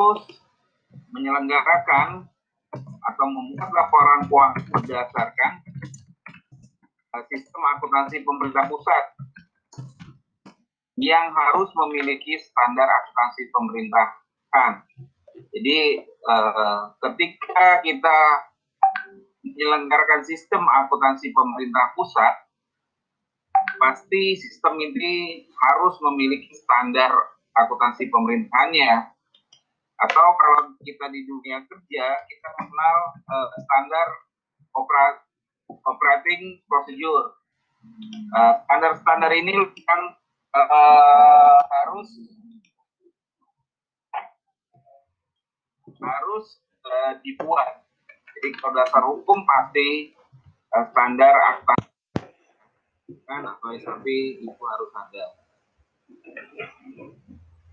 harus menyelenggarakan atau membuat laporan keuangan berdasarkan uh, sistem akuntansi pemerintah pusat yang harus memiliki standar akuntansi pemerintahan. Jadi uh, ketika kita menyelenggarakan sistem akuntansi pemerintah pusat, pasti sistem ini harus memiliki standar akuntansi pemerintahannya. Atau kalau kita di dunia kerja, kita mengenal uh, standar operat operating procedure. Uh, ini yang uh, harus harus uh, dibuat. Jadi kalau dasar hukum pasti uh, standar akta kan atau SAP itu harus ada.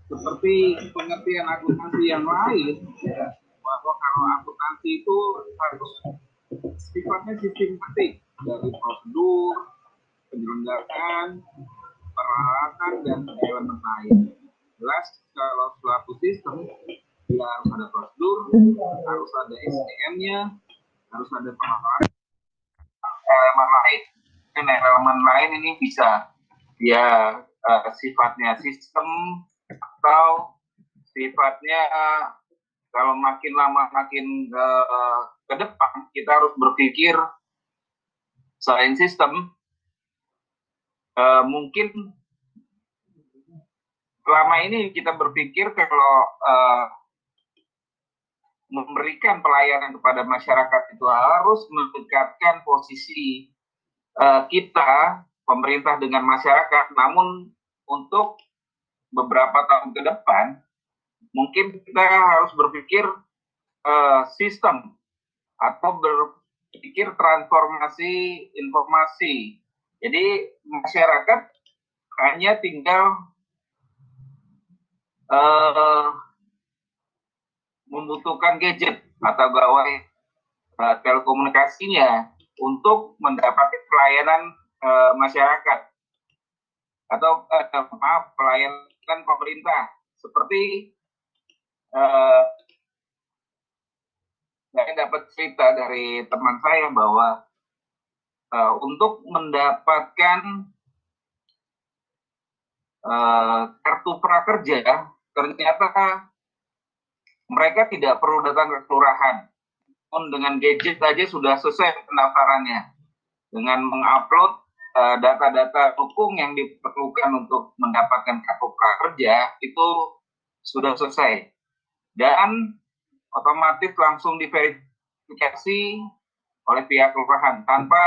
Seperti pengertian akuntansi yang lain, ya, bahwa kalau akuntansi itu harus sifatnya sistematik dari prosedur, penyelenggaraan, peralatan dan elemen lain. Jelas kalau suatu sistem dia harus ada prosedur, harus ada SDM-nya, harus ada peralatan, elemen lain. Dan elemen lain ini bisa ya uh, sifatnya sistem atau sifatnya kalau makin lama makin uh, ke depan kita harus berpikir selain sistem uh, mungkin selama ini kita berpikir kalau uh, memberikan pelayanan kepada masyarakat itu harus mendekatkan posisi uh, kita pemerintah dengan masyarakat. Namun untuk beberapa tahun ke depan mungkin kita harus berpikir uh, sistem atau berpikir transformasi informasi. Jadi masyarakat hanya tinggal uh, membutuhkan gadget atau gawai uh, telekomunikasinya untuk mendapatkan pelayanan uh, masyarakat atau uh, maaf pelayanan pemerintah. Seperti uh, saya dapat cerita dari teman saya bahwa uh, untuk mendapatkan uh, kartu prakerja ternyata mereka tidak perlu datang ke kelurahan. Pun dengan gadget saja sudah selesai pendaftarannya. Dengan mengupload data-data dukung yang diperlukan untuk mendapatkan kartu prakerja itu sudah selesai dan otomatis langsung diverifikasi oleh pihak kelurahan tanpa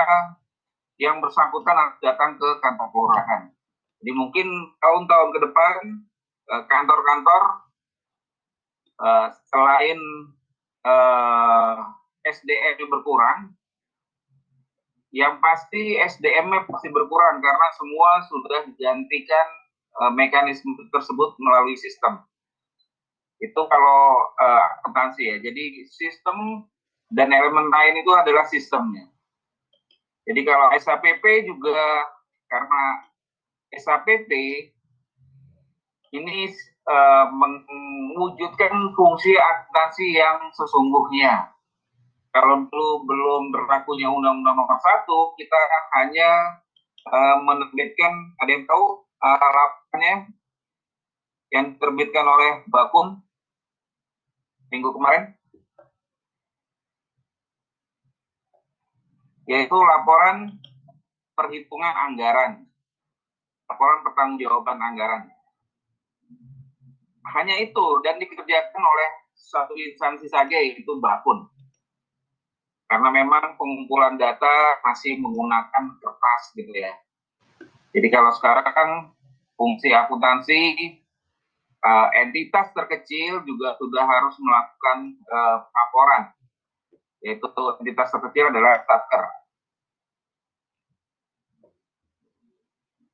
yang bersangkutan datang ke kantor kelurahan. Jadi mungkin tahun-tahun ke depan eh, kantor-kantor uh, selain eh, SDM berkurang, yang pasti SDM-nya pasti berkurang karena semua sudah digantikan uh, mekanisme tersebut melalui sistem. Itu kalau uh, akuntansi ya. Jadi sistem dan elemen lain itu adalah sistemnya. Jadi kalau SAPP juga karena SAPP ini uh, mewujudkan fungsi akuntansi yang sesungguhnya. Kalau dulu belum berlakunya Undang-Undang Nomor 1, kita hanya uh, menerbitkan, ada yang tahu uh, harapannya yang diterbitkan oleh Bakum minggu kemarin? yaitu laporan perhitungan anggaran, laporan pertanggungjawaban anggaran. Hanya itu dan dikerjakan oleh satu instansi saja yaitu Bakun. Karena memang pengumpulan data masih menggunakan kertas gitu ya. Jadi kalau sekarang kan fungsi akuntansi uh, entitas terkecil juga sudah harus melakukan uh, laporan yaitu entitas terkecil adalah starter.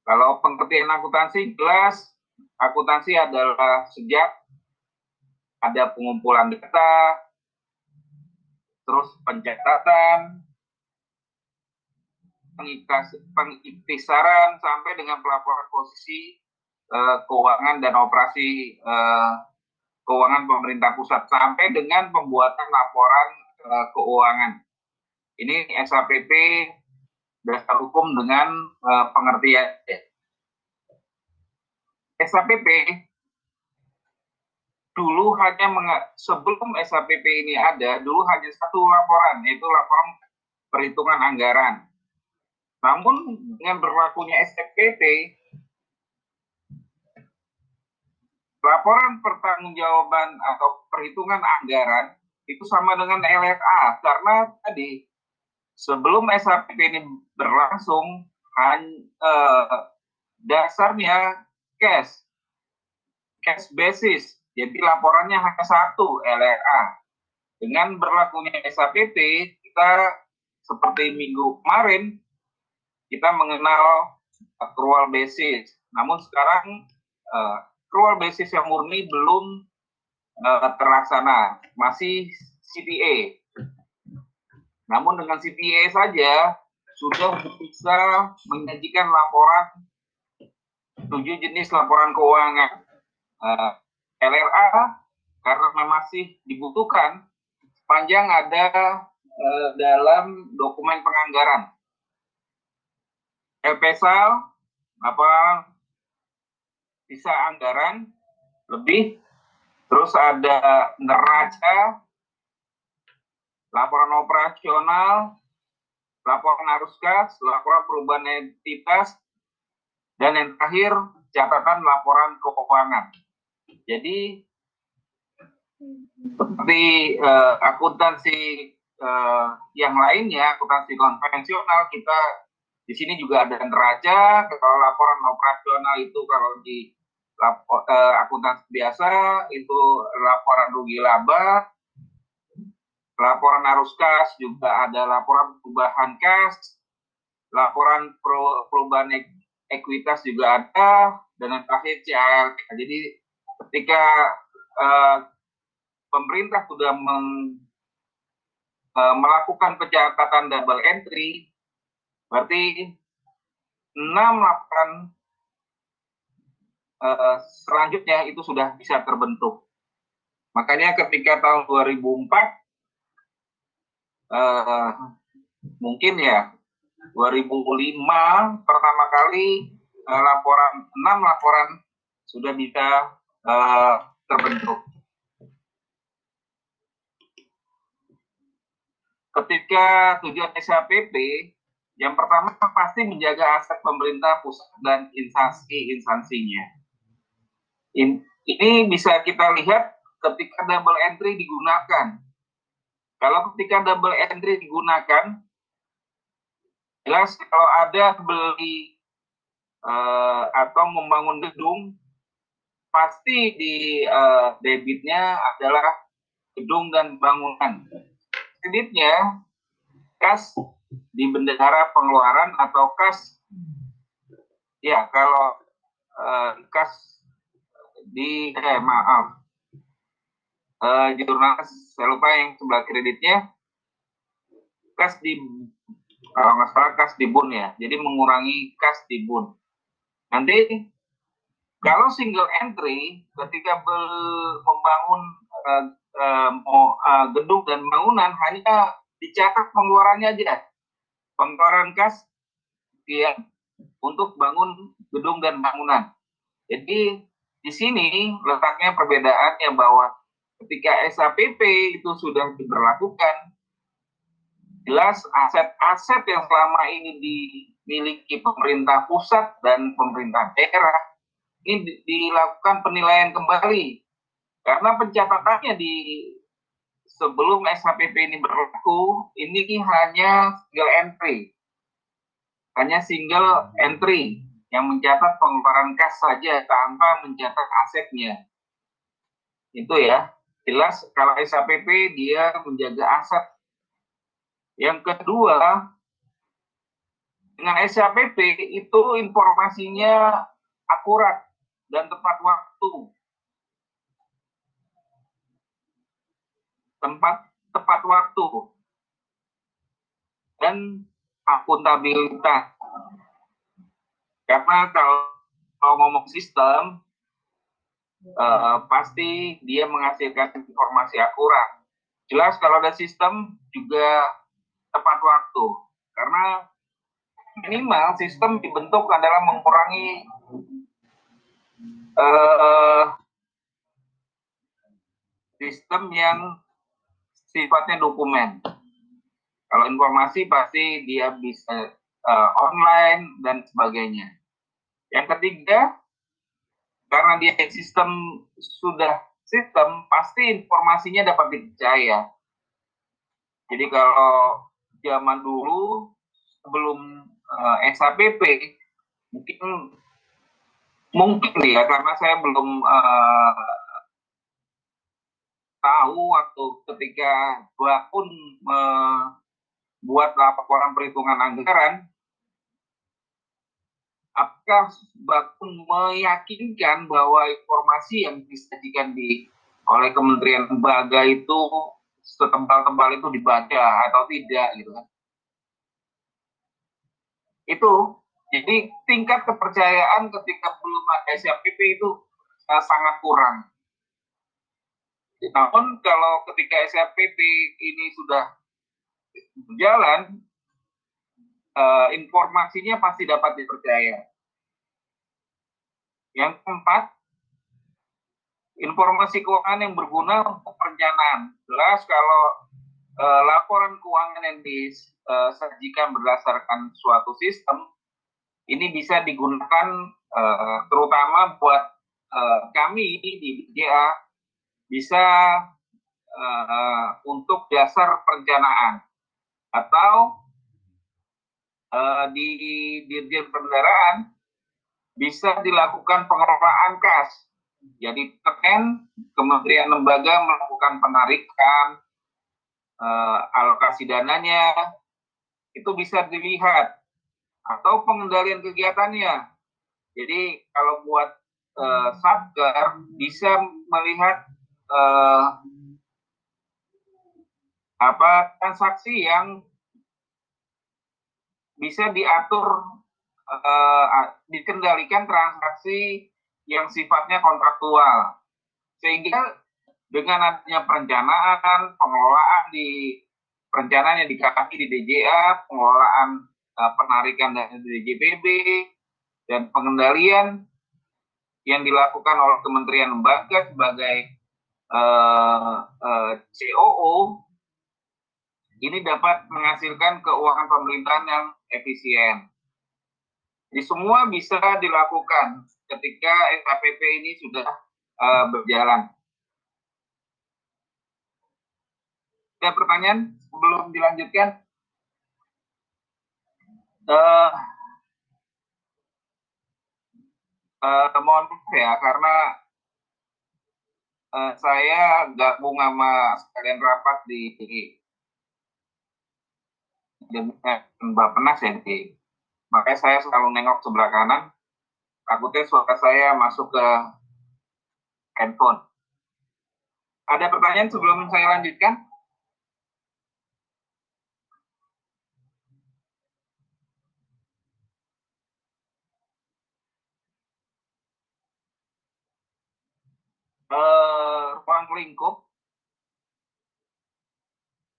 Kalau pengertian akuntansi jelas akuntansi adalah sejak ada pengumpulan data, terus pencatatan, pengiktisaran sampai dengan pelaporan posisi uh, keuangan dan operasi uh, keuangan pemerintah pusat sampai dengan pembuatan laporan uh, keuangan. Ini SAPP dasar hukum dengan uh, pengertian. SAPP dulu hanya sebelum SAPP ini ada, dulu hanya satu laporan, yaitu laporan perhitungan anggaran. Namun dengan berlakunya SAPP, laporan pertanggungjawaban atau perhitungan anggaran itu sama dengan LFA karena tadi sebelum SAPP ini berlangsung hanya, eh, dasarnya cash cash basis jadi laporannya hanya satu LRA dengan berlakunya SAPP kita seperti minggu kemarin kita mengenal accrual basis namun sekarang uh, accrual basis yang murni belum uh, terlaksana, masih CPA. Namun dengan CPA saja sudah bisa menyajikan laporan tujuh jenis laporan keuangan. Eh, LRA karena masih dibutuhkan panjang ada uh, dalam dokumen penganggaran. LPSAL laporan sisa anggaran lebih terus ada neraca laporan operasional laporan arus kas laporan perubahan entitas dan yang terakhir catatan laporan keuangan jadi seperti uh, akuntansi uh, yang lainnya akuntansi konvensional kita di sini juga ada neraca kalau laporan operasional itu kalau di lapor, uh, akuntansi biasa itu laporan rugi laba, laporan arus kas juga ada laporan perubahan kas, laporan perubahan ekuitas juga ada, dan yang terakhir CALK. Jadi ketika uh, pemerintah sudah meng, uh, melakukan pencatatan double entry, berarti enam laporan uh, selanjutnya itu sudah bisa terbentuk. Makanya ketika tahun 2004 uh, mungkin ya 2005 pertama kali uh, laporan enam laporan sudah bisa uh, terbentuk. Ketika tujuan SAPP yang pertama pasti menjaga aset pemerintah pusat dan instansi-instansinya ini bisa kita lihat ketika double entry digunakan. Kalau ketika double entry digunakan, jelas kalau ada beli uh, atau membangun gedung, pasti di uh, debitnya adalah gedung dan bangunan. Kreditnya kas di bendahara pengeluaran atau kas ya kalau uh, kas di eh maaf uh, jurnalis saya lupa yang sebelah kreditnya kas di kalau nggak salah kas di bun ya jadi mengurangi kas di bun nanti kalau single entry ketika membangun uh, uh, uh, gedung dan bangunan hanya dicatat pengeluarannya aja. Pengeluaran kas ya untuk bangun gedung dan bangunan. Jadi di sini letaknya perbedaannya bahwa ketika SAPP itu sudah diberlakukan, jelas aset-aset yang selama ini dimiliki pemerintah pusat dan pemerintah daerah ini dilakukan penilaian kembali karena pencatatannya di sebelum SAPP ini berlaku ini hanya single entry hanya single entry yang mencatat pengeluaran kas saja tanpa mencatat asetnya. Itu ya. Jelas kalau SAPP dia menjaga aset. Yang kedua, dengan SAPP itu informasinya akurat dan tepat waktu. Tempat tepat waktu dan akuntabilitas karena kalau, kalau ngomong sistem, uh, pasti dia menghasilkan informasi akurat. Jelas kalau ada sistem juga tepat waktu, karena minimal sistem dibentuk adalah mengurangi sistem yang sifatnya dokumen. Kalau informasi pasti dia bisa uh, online dan sebagainya. Yang ketiga, karena dia sistem sudah sistem, pasti informasinya dapat dipercaya. Jadi kalau zaman dulu sebelum uh, eh, SAPP mungkin mungkin ya karena saya belum uh, tahu waktu ketika pun membuat laporan perhitungan anggaran, apakah Bakun meyakinkan bahwa informasi yang disajikan di oleh Kementerian Lembaga itu setebal-tebal itu dibaca atau tidak gitu kan? Itu jadi tingkat kepercayaan ketika belum ada SAPP itu uh, sangat kurang. Namun kalau ketika SAPP ini sudah berjalan, uh, informasinya pasti dapat dipercaya. Yang keempat, informasi keuangan yang berguna untuk perencanaan. Jelas kalau uh, laporan keuangan yang disajikan berdasarkan suatu sistem, ini bisa digunakan uh, terutama buat uh, kami di BJA bisa uh, untuk dasar perencanaan atau uh, di dirjen kendaraan bisa dilakukan pengelolaan kas. Jadi TEN, Kementerian Lembaga melakukan penarikan uh, alokasi dananya, itu bisa dilihat atau pengendalian kegiatannya. Jadi kalau buat uh, satker bisa melihat uh, apa transaksi yang bisa diatur uh, dikendalikan transaksi yang sifatnya kontraktual sehingga dengan adanya perencanaan pengelolaan di perencanaan yang dikaki di DJA pengelolaan penarikan dari DJPB dan pengendalian yang dilakukan oleh Kementerian Lembaga sebagai uh, uh, COO ini dapat menghasilkan keuangan pemerintahan yang efisien. Jadi semua bisa dilakukan ketika SKPP ini sudah uh, berjalan. Ada pertanyaan sebelum dilanjutkan? Uh, uh, mohon maaf ya karena uh, saya gabung sama sekalian rapat di Mbak Penas ya di makanya saya selalu nengok sebelah kanan. Takutnya suara saya masuk ke handphone. Ada pertanyaan sebelum saya lanjutkan uh, ruang lingkup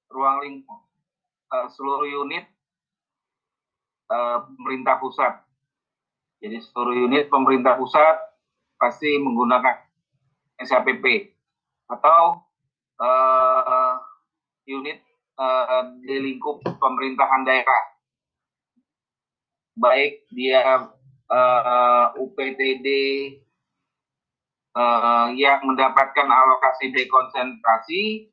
ruang lingkup uh, seluruh unit uh, pemerintah pusat. Jadi seluruh unit pemerintah pusat pasti menggunakan SAPP atau uh, unit uh, di lingkup pemerintahan daerah. Baik dia uh, UPTD uh, yang mendapatkan alokasi dekonsentrasi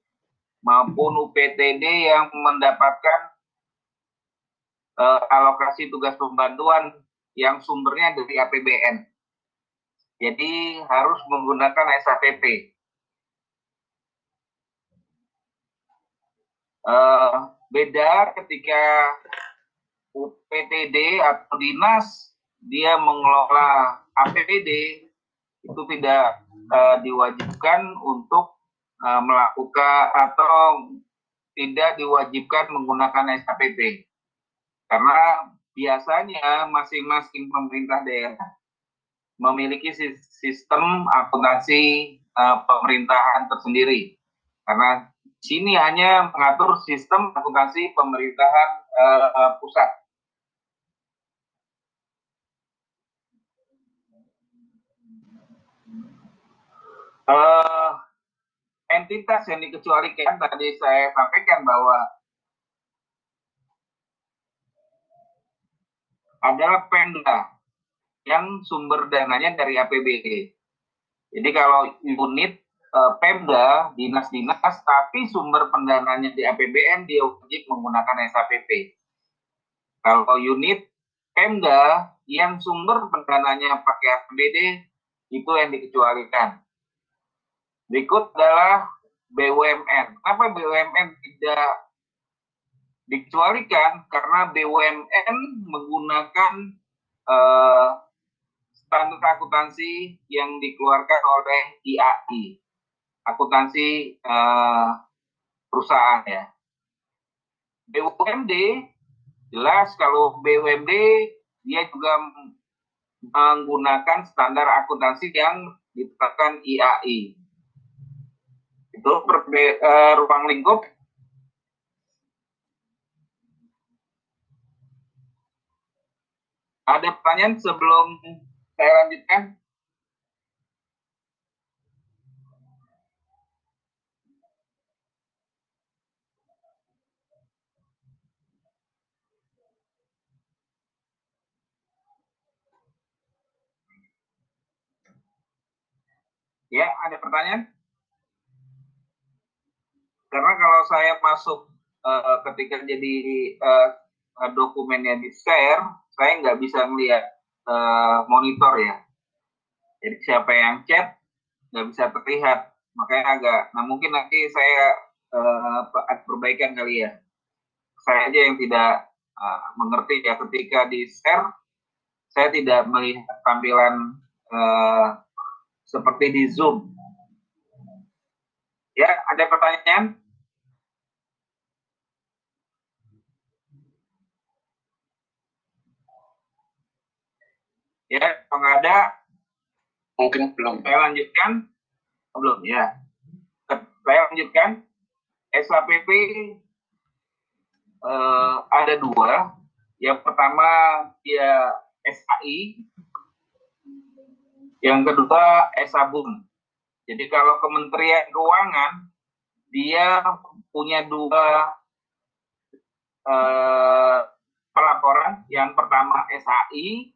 maupun UPTD yang mendapatkan uh, alokasi tugas pembantuan yang sumbernya dari APBN. Jadi harus menggunakan SAPP. Uh, eh, beda ketika UPTD atau dinas dia mengelola APBD itu tidak uh, diwajibkan untuk uh, melakukan atau tidak diwajibkan menggunakan SKPP karena biasanya masing-masing pemerintah daerah memiliki sistem akuntansi uh, pemerintahan tersendiri karena sini hanya mengatur sistem akuntansi pemerintahan uh, pusat. Uh, entitas yang dikecualikan tadi saya sampaikan bahwa adalah Pemda yang sumber dananya dari APBD. Jadi kalau unit e, Pemda, dinas-dinas, tapi sumber pendananya di APBN, dia wajib menggunakan SAPP. Kalau unit Pemda yang sumber pendananya pakai APBD, itu yang dikecualikan. Berikut adalah BUMN. Kenapa BUMN tidak dikecualikan? Karena BUMN menggunakan uh, standar akuntansi yang dikeluarkan oleh IAI, akuntansi uh, perusahaan ya. BUMD jelas kalau BUMD dia juga menggunakan standar akuntansi yang ditetapkan IAI. Itu perbe, uh, ruang lingkup Ada pertanyaan sebelum saya lanjutkan. Ya, ada pertanyaan? Karena kalau saya masuk uh, ketika jadi uh, dokumennya di share, saya nggak bisa melihat uh, monitor ya. Jadi siapa yang chat nggak bisa terlihat, makanya agak. Nah mungkin nanti saya uh, perbaikan kali ya. Saya aja yang tidak uh, mengerti ya ketika di share, saya tidak melihat tampilan uh, seperti di Zoom. Ya, ada pertanyaan? Ya, kalau ada mungkin belum. Saya lanjutkan. Oh, belum ya. Saya lanjutkan. SAPP eh, ada dua. Yang pertama dia SAI, yang kedua SABUN. Jadi kalau Kementerian Keuangan dia punya dua eh, pelaporan. Yang pertama SAI,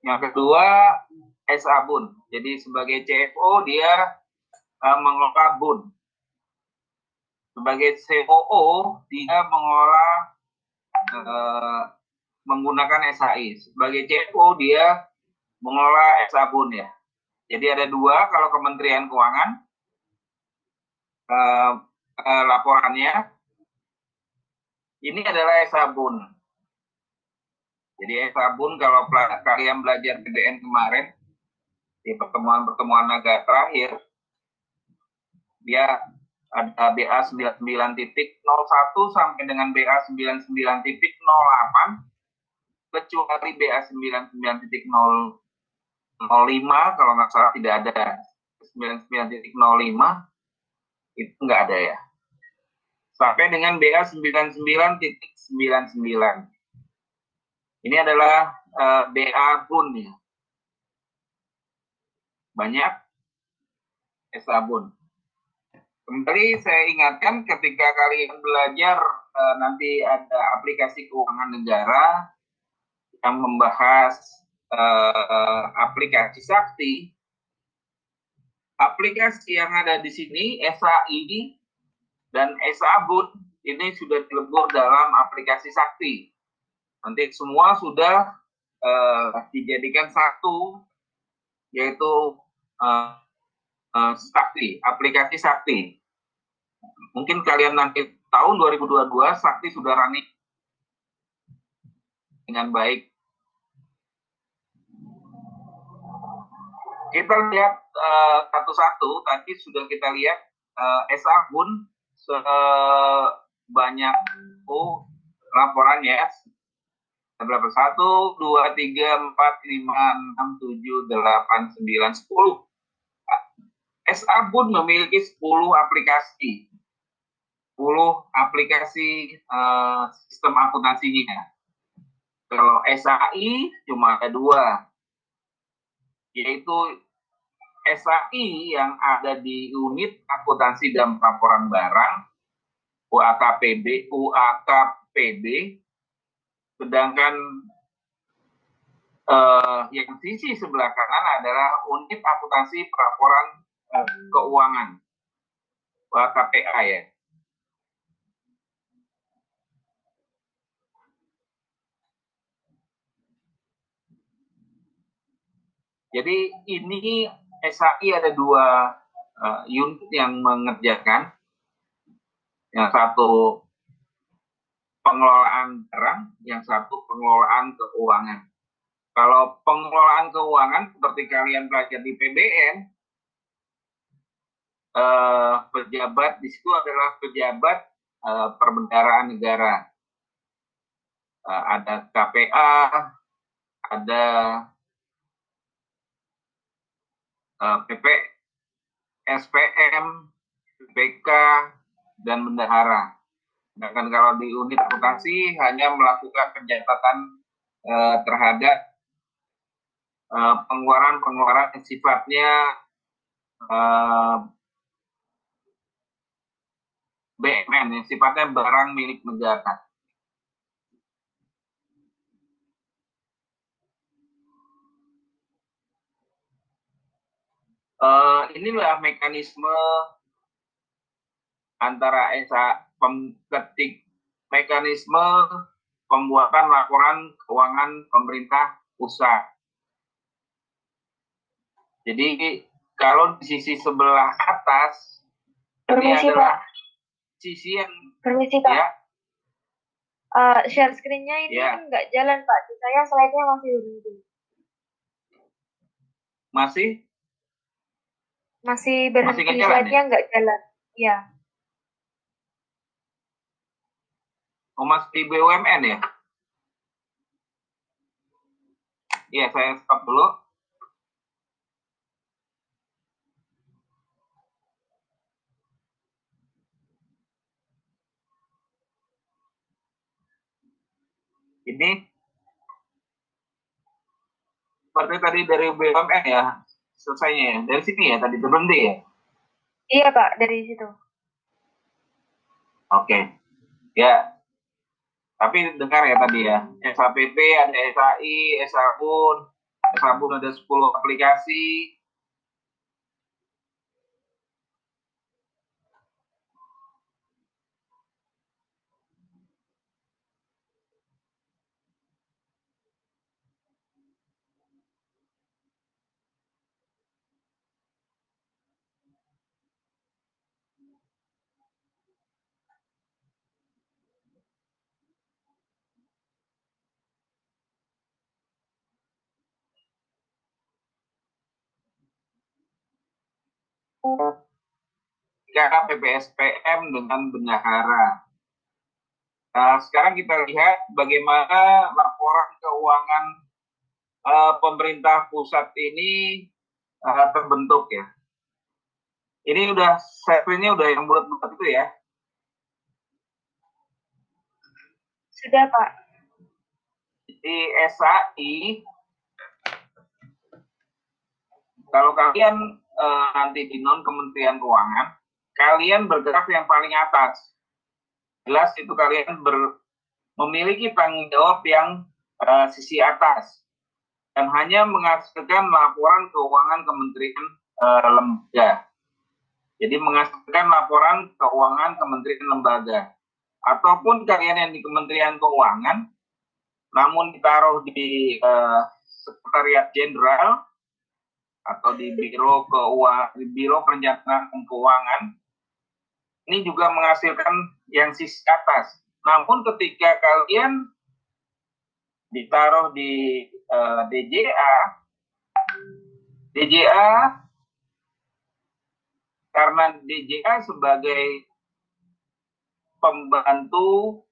yang kedua, SA Bun. Jadi sebagai CFO dia uh, mengelola Bun. Sebagai COO dia mengelola uh, menggunakan SAI. Sebagai CFO dia mengelola SA Bun ya. Jadi ada dua kalau Kementerian Keuangan uh, uh, laporannya. Ini adalah SA Bun. Jadi Sabun kalau kalian belajar PDN kemarin di pertemuan-pertemuan naga terakhir dia ada BA 99.01 sampai dengan BA 99.08 kecuali BA 99.005 kalau nggak salah tidak ada. 99.05 itu nggak ada ya. Sampai dengan BA 99.99 ini adalah uh, eh, BA Bun ya. Banyak SA Bun. Kembali saya ingatkan ketika kalian belajar uh, nanti ada aplikasi keuangan negara yang membahas uh, aplikasi sakti. Aplikasi yang ada di sini SAI dan SA Bun ini sudah dilebur dalam aplikasi sakti nanti semua sudah uh, dijadikan satu yaitu uh, uh, Sakti, aplikasi Sakti. Mungkin kalian nanti tahun 2022 Sakti sudah running dengan baik. Kita lihat satu-satu, uh, tadi sudah kita lihat uh, SA pun sebanyak oh, laporannya berapa? Satu, dua, tiga, empat, lima, enam, tujuh, delapan, sembilan, sepuluh. SA pun memiliki 10 aplikasi. 10 aplikasi uh, sistem akuntansinya. Kalau SAI cuma ada dua, yaitu SAI yang ada di unit akuntansi dan pelaporan barang, UAKPB, UAKPB, sedangkan uh, yang sisi sebelah kanan adalah unit akuntansi pelaporan uh, keuangan, UAKPA ya. Jadi ini SAI ada dua uh, unit yang mengerjakan. Yang satu pengelolaan barang, yang satu pengelolaan keuangan. Kalau pengelolaan keuangan seperti kalian belajar di PBN, uh, pejabat di situ adalah pejabat uh, perbendaraan negara. Uh, ada KPA, ada PP, SPM, PK, dan bendahara. Sedangkan kalau di unit akuntansi hanya melakukan pencatatan eh, terhadap eh, pengeluaran-pengeluaran yang sifatnya eh, BMN, yang sifatnya barang milik negara. uh, inilah mekanisme antara Ketik mekanisme pembuatan laporan keuangan pemerintah pusat. Jadi kalau di sisi sebelah atas Permisi, ini adalah Pak. sisi yang Permisi Pak. ya Uh, share screen-nya ini Ya. nggak jalan Pak. Di saya slide-nya masih berhenti. masih Masih berhenti slide-nya nggak jalan. Iya. Masih di BUMN ya? Iya, saya stop dulu. Ini seperti tadi dari BUMN ya, selesainya ya. Dari sini ya, tadi berhenti ya. Iya Pak, dari situ. Oke. Ya. Tapi dengar ya tadi ya. SAPP ada SAI, SABUN, SABUN ada 10 aplikasi. Cara PPSPM dengan bendahara. Nah, sekarang kita lihat bagaimana laporan keuangan eh, pemerintah pusat ini eh, terbentuk ya. Ini udah screen-nya udah yang bulat-bulat itu ya. Sudah Pak. di SAI kalau kalian eh, nanti di non Kementerian Keuangan kalian bergerak yang paling atas. Jelas itu kalian ber, memiliki tanggung jawab yang eh, sisi atas. Dan hanya menghasilkan laporan keuangan Kementerian eh, lembaga. Jadi menghasilkan laporan keuangan Kementerian lembaga. Ataupun kalian yang di Kementerian Keuangan namun ditaruh di eh, sekretariat jenderal atau di biro keuangan di biro perencanaan keuangan ini juga menghasilkan yang sisi atas. Namun ketika kalian ditaruh di eh, DJA DJA karena DJA sebagai pembantu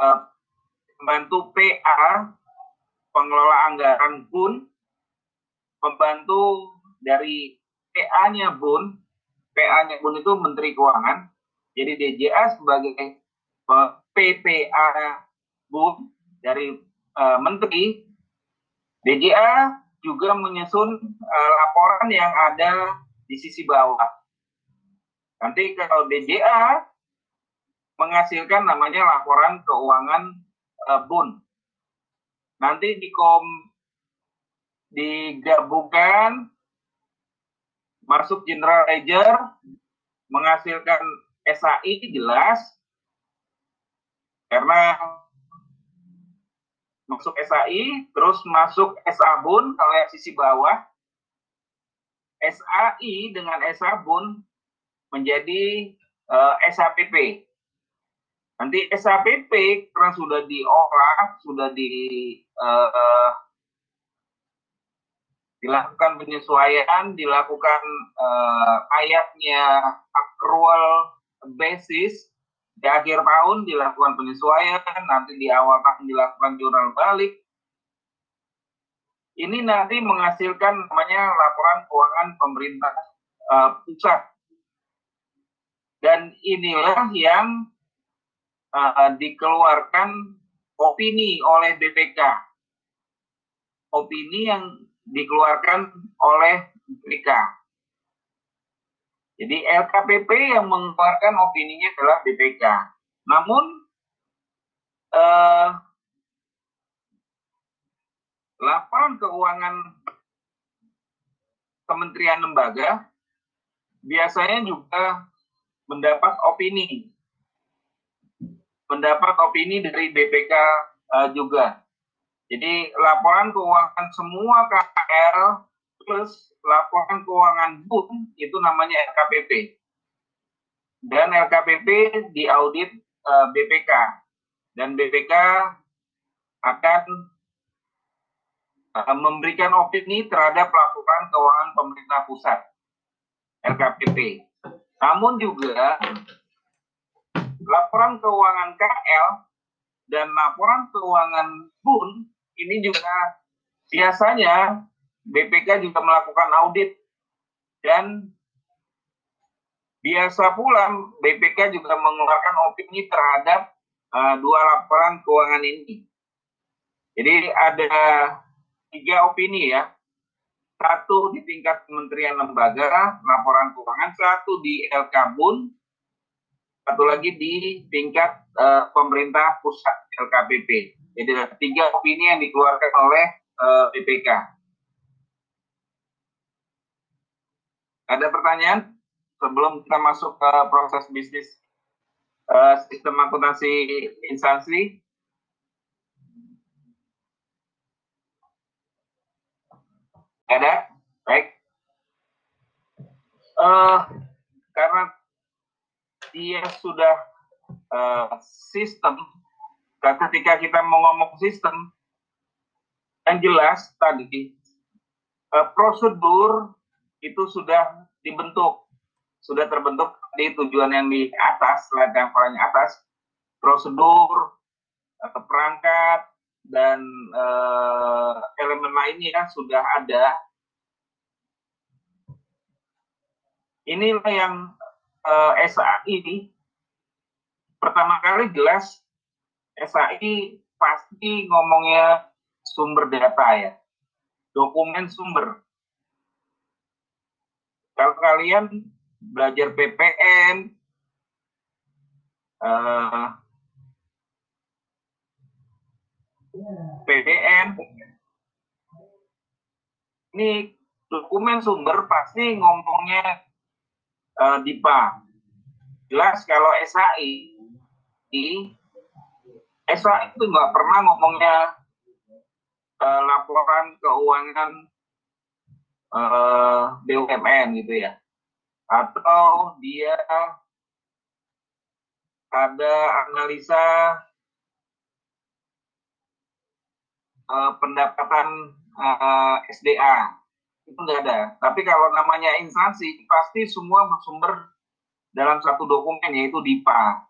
eh, pembantu PA, pengelola anggaran BUN, pembantu dari PA-nya BUN, PA-nya BUN itu Menteri Keuangan, jadi DJA sebagai PPA BUN dari uh, Menteri, DJA juga menyusun uh, laporan yang ada di sisi bawah. Nanti kalau DJA menghasilkan namanya laporan keuangan uh, BUN. Nanti di kom digabungkan masuk general ledger menghasilkan SAI jelas. Karena masuk SAI terus masuk SABUN kalau yang sisi bawah. SAI dengan SABUN menjadi uh, eh, SAPP Nanti SAPP karena sudah diolah, sudah di uh, dilakukan penyesuaian, dilakukan uh, ayatnya accrual basis di akhir tahun dilakukan penyesuaian, nanti di awal tahun dilakukan jurnal balik. Ini nanti menghasilkan namanya laporan keuangan pemerintah uh, pusat. Dan inilah yang uh, dikeluarkan opini oleh BPK. Opini yang dikeluarkan oleh BPK. Jadi LKPP yang mengeluarkan opininya adalah BPK. Namun uh, laporan keuangan kementerian lembaga biasanya juga mendapat opini pendapat opini dari BPK eh, juga. Jadi laporan keuangan semua KL plus laporan keuangan BUN itu namanya LKPP. Dan LKPP diaudit eh, BPK. Dan BPK akan uh, memberikan opini terhadap laporan keuangan pemerintah pusat. LKPP. Namun juga laporan keuangan KL dan laporan keuangan BUN ini juga biasanya BPK juga melakukan audit dan biasa pula BPK juga mengeluarkan opini terhadap uh, dua laporan keuangan ini. Jadi ada tiga opini ya. Satu di tingkat kementerian lembaga, laporan keuangan, satu di LKBUN, satu lagi di tingkat uh, pemerintah pusat LKPP. Jadi ada tiga opini yang dikeluarkan oleh uh, eh, BPK. Ada pertanyaan sebelum kita masuk ke proses bisnis uh, sistem akuntansi instansi? Ada? Baik. Uh, karena dia sudah uh, sistem ketika kita mau sistem yang jelas tadi uh, prosedur itu sudah dibentuk sudah terbentuk di tujuan yang di atas slide yang atas. Prosedur uh, perangkat dan uh, elemen lainnya sudah ada. Inilah yang eh, SAI pertama kali jelas SAI pasti ngomongnya sumber data ya, dokumen sumber. Kalau kalian belajar PPN, uh, eh, PDN, ini dokumen sumber pasti ngomongnya uh, DIPA. Jelas kalau SAI, SAI itu nggak pernah ngomongnya uh, laporan keuangan uh, eh, BUMN gitu ya. Atau dia ada analisa uh, pendapatan uh, SDA itu nggak ada. Tapi kalau namanya instansi, pasti semua bersumber dalam satu dokumen, yaitu DIPA.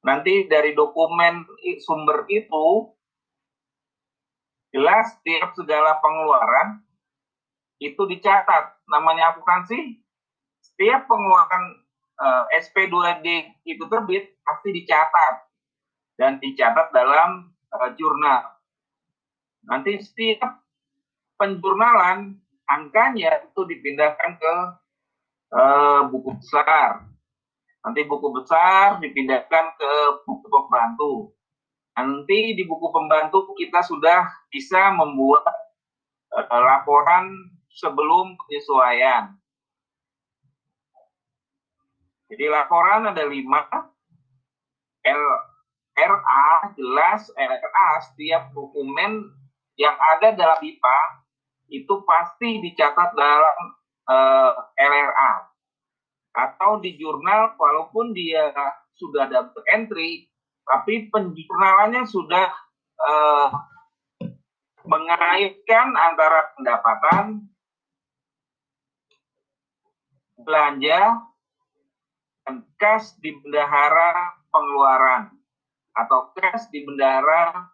Nanti dari dokumen sumber itu jelas setiap segala pengeluaran itu dicatat. Namanya akuntansi, setiap pengeluaran eh, SP2D itu terbit pasti dicatat dan dicatat dalam uh, jurnal. Nanti setiap penjurnalan angkanya itu dipindahkan ke uh, buku besar. Nanti buku besar dipindahkan ke buku pembantu. Nanti di buku pembantu kita sudah bisa membuat uh, laporan sebelum penyesuaian. Jadi laporan ada lima, L, RA jelas RA setiap dokumen yang ada dalam IPA itu pasti dicatat dalam uh, eh, LRA atau di jurnal walaupun dia sudah dapat entry tapi penjurnalannya sudah uh, mengaitkan antara pendapatan belanja dan kas di bendahara pengeluaran atau kas di bendahara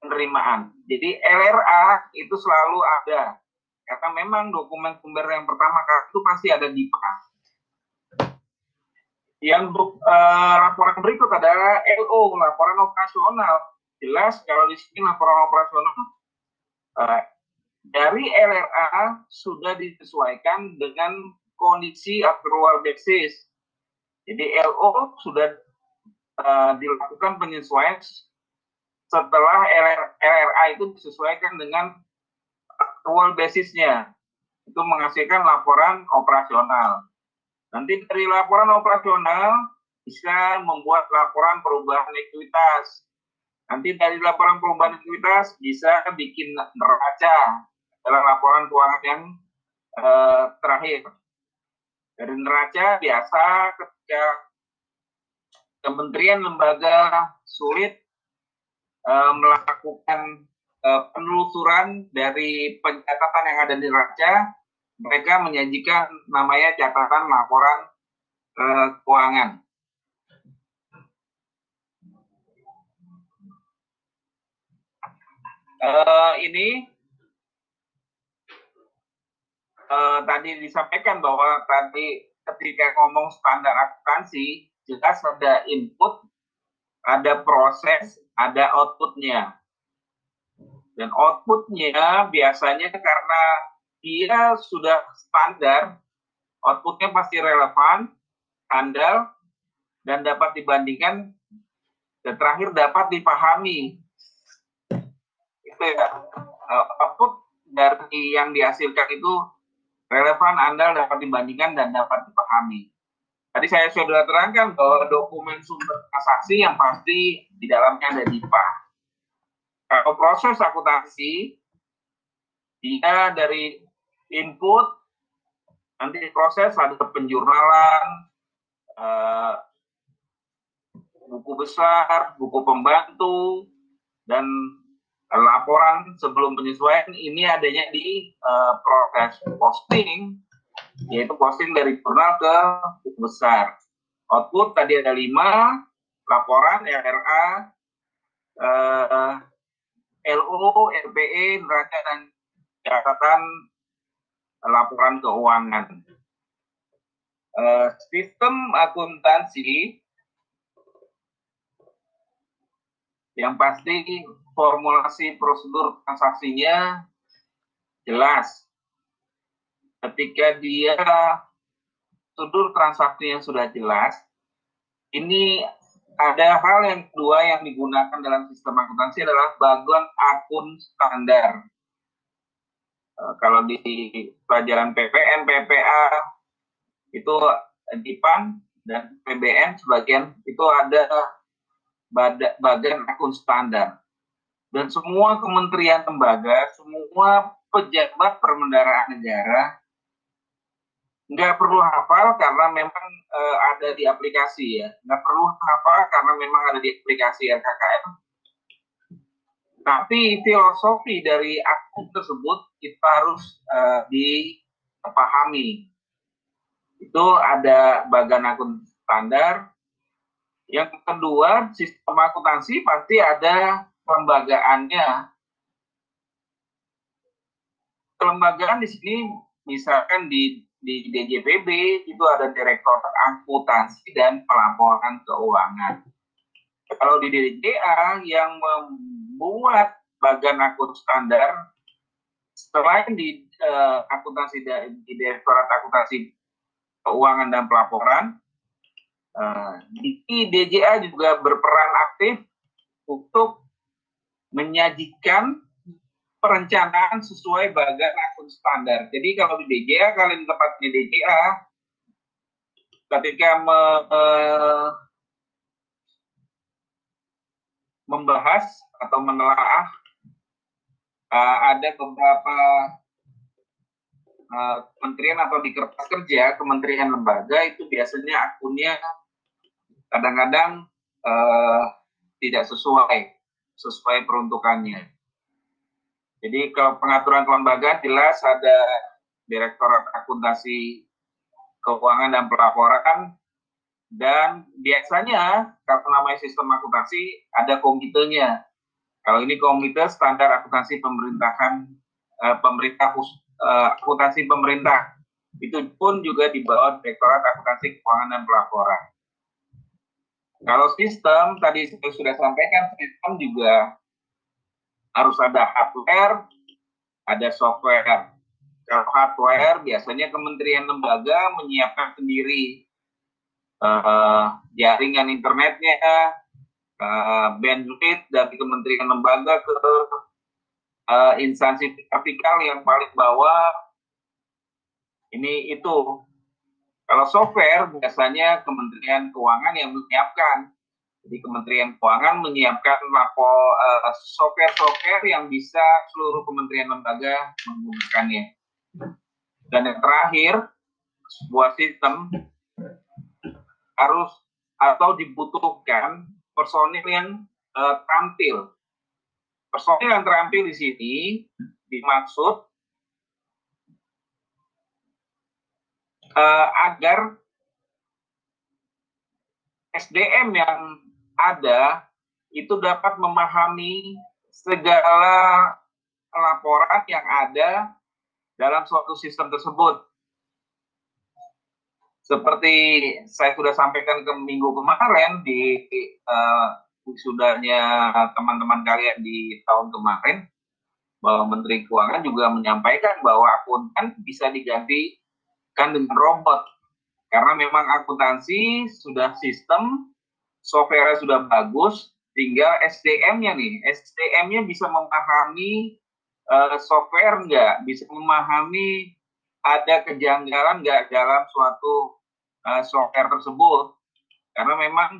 penerimaan. Jadi LRA itu selalu ada karena memang dokumen sumber yang pertama itu pasti ada di PA. Yang uh, laporan berikut adalah LO, laporan operasional. Jelas kalau di sini laporan operasional uh, dari LRA sudah disesuaikan dengan kondisi accrual basis. Jadi LO sudah uh, dilakukan penyesuaian setelah LR, LRA itu disesuaikan dengan accrual basisnya. Itu menghasilkan laporan operasional. Nanti dari laporan operasional bisa membuat laporan perubahan ekuitas. Nanti dari laporan perubahan ekuitas bisa bikin neraca dalam laporan keuangan yang eh, terakhir. Dari neraca biasa ketika kementerian lembaga sulit uh, melakukan uh, penelusuran dari pencatatan yang ada di neraca, mereka menyajikan namanya catatan laporan uh, keuangan. Uh, ini uh, tadi disampaikan bahwa tadi ketika ngomong standar akuntansi jelas ada input, ada proses, ada outputnya. Dan outputnya biasanya karena dia sudah standar, outputnya pasti relevan, handal, dan dapat dibandingkan, dan terakhir dapat dipahami. Itu ya, output dari yang dihasilkan itu relevan, andal, dapat dibandingkan, dan dapat dipahami. Tadi saya sudah terangkan bahwa dokumen sumber transaksi yang pasti di dalamnya ada DIPA. Kalau proses akuntansi, dia dari input, nanti proses ada penjurnalan, uh, buku besar, buku pembantu, dan laporan sebelum penyesuaian ini adanya di uh, proses posting yaitu posting dari jurnal ke buku besar. Output tadi ada lima laporan RRA uh, eh, LO RPE neraca dan catatan laporan keuangan uh, sistem akuntansi yang pasti formulasi prosedur transaksinya jelas. Ketika dia prosedur transaksi yang sudah jelas, ini ada hal yang kedua yang digunakan dalam sistem akuntansi adalah bagian akun standar. Eh, kalau di pelajaran PPN, PPA itu DIPAN dan PBN sebagian itu ada bagian akun standar dan semua kementerian lembaga, semua pejabat perbendaraan negara nggak perlu hafal karena memang e, ada di aplikasi ya, nggak perlu hafal karena memang ada di aplikasi RKKM. Tapi filosofi dari akun tersebut kita harus e, dipahami. Itu ada bagian akun standar, Yang kedua, sistem akuntansi pasti ada kelembagaannya. Kelembagaan di sini misalkan di di DJPB itu ada direktur akuntansi dan pelaporan keuangan. Kalau di DJA yang membuat bagan akun standar selain di uh, akuntansi di direktorat akuntansi keuangan dan pelaporan, uh, di DJA juga berperan aktif untuk menyajikan perencanaan sesuai bagan akun standar. Jadi kalau di DJA, kalian tepatnya DJA, ketika me, uh, membahas atau menelaah uh, ada beberapa uh, kementerian atau di kertas kerja, kementerian lembaga itu biasanya akunnya kadang-kadang uh, tidak sesuai sesuai peruntukannya. Jadi kalau pengaturan kelembagaan jelas ada Direktorat Akuntansi Keuangan dan Pelaporan dan biasanya kalau namanya sistem akuntansi ada komitenya. Kalau ini komite standar akuntansi pemerintahan eh, pemerintah eh, akuntansi pemerintah itu pun juga di bawah Direktorat Akuntansi Keuangan dan Pelaporan. Kalau sistem tadi saya sudah sampaikan sistem juga harus ada hardware, ada software. Kalau hardware biasanya kementerian lembaga menyiapkan sendiri uh, jaringan internetnya, uh, bandwidth dari kementerian lembaga ke uh, instansi vertikal yang paling bawah. Ini itu. Kalau software biasanya Kementerian Keuangan yang menyiapkan. Jadi Kementerian Keuangan menyiapkan lapor software-software yang bisa seluruh kementerian lembaga menggunakannya. Dan yang terakhir, sebuah sistem harus atau dibutuhkan personil yang uh, tampil. Personil yang terampil di sini dimaksud uh, agar SDM yang ada itu dapat memahami segala laporan yang ada dalam suatu sistem tersebut. Seperti saya sudah sampaikan ke minggu kemarin di uh, wisudanya teman-teman kalian di tahun kemarin, bahwa Menteri Keuangan juga menyampaikan bahwa akuntan bisa digantikan dengan robot. Karena memang akuntansi sudah sistem software sudah bagus, tinggal SDM-nya nih. SDM-nya bisa memahami uh, software nggak, bisa memahami ada kejanggalan nggak dalam suatu uh, software tersebut. Karena memang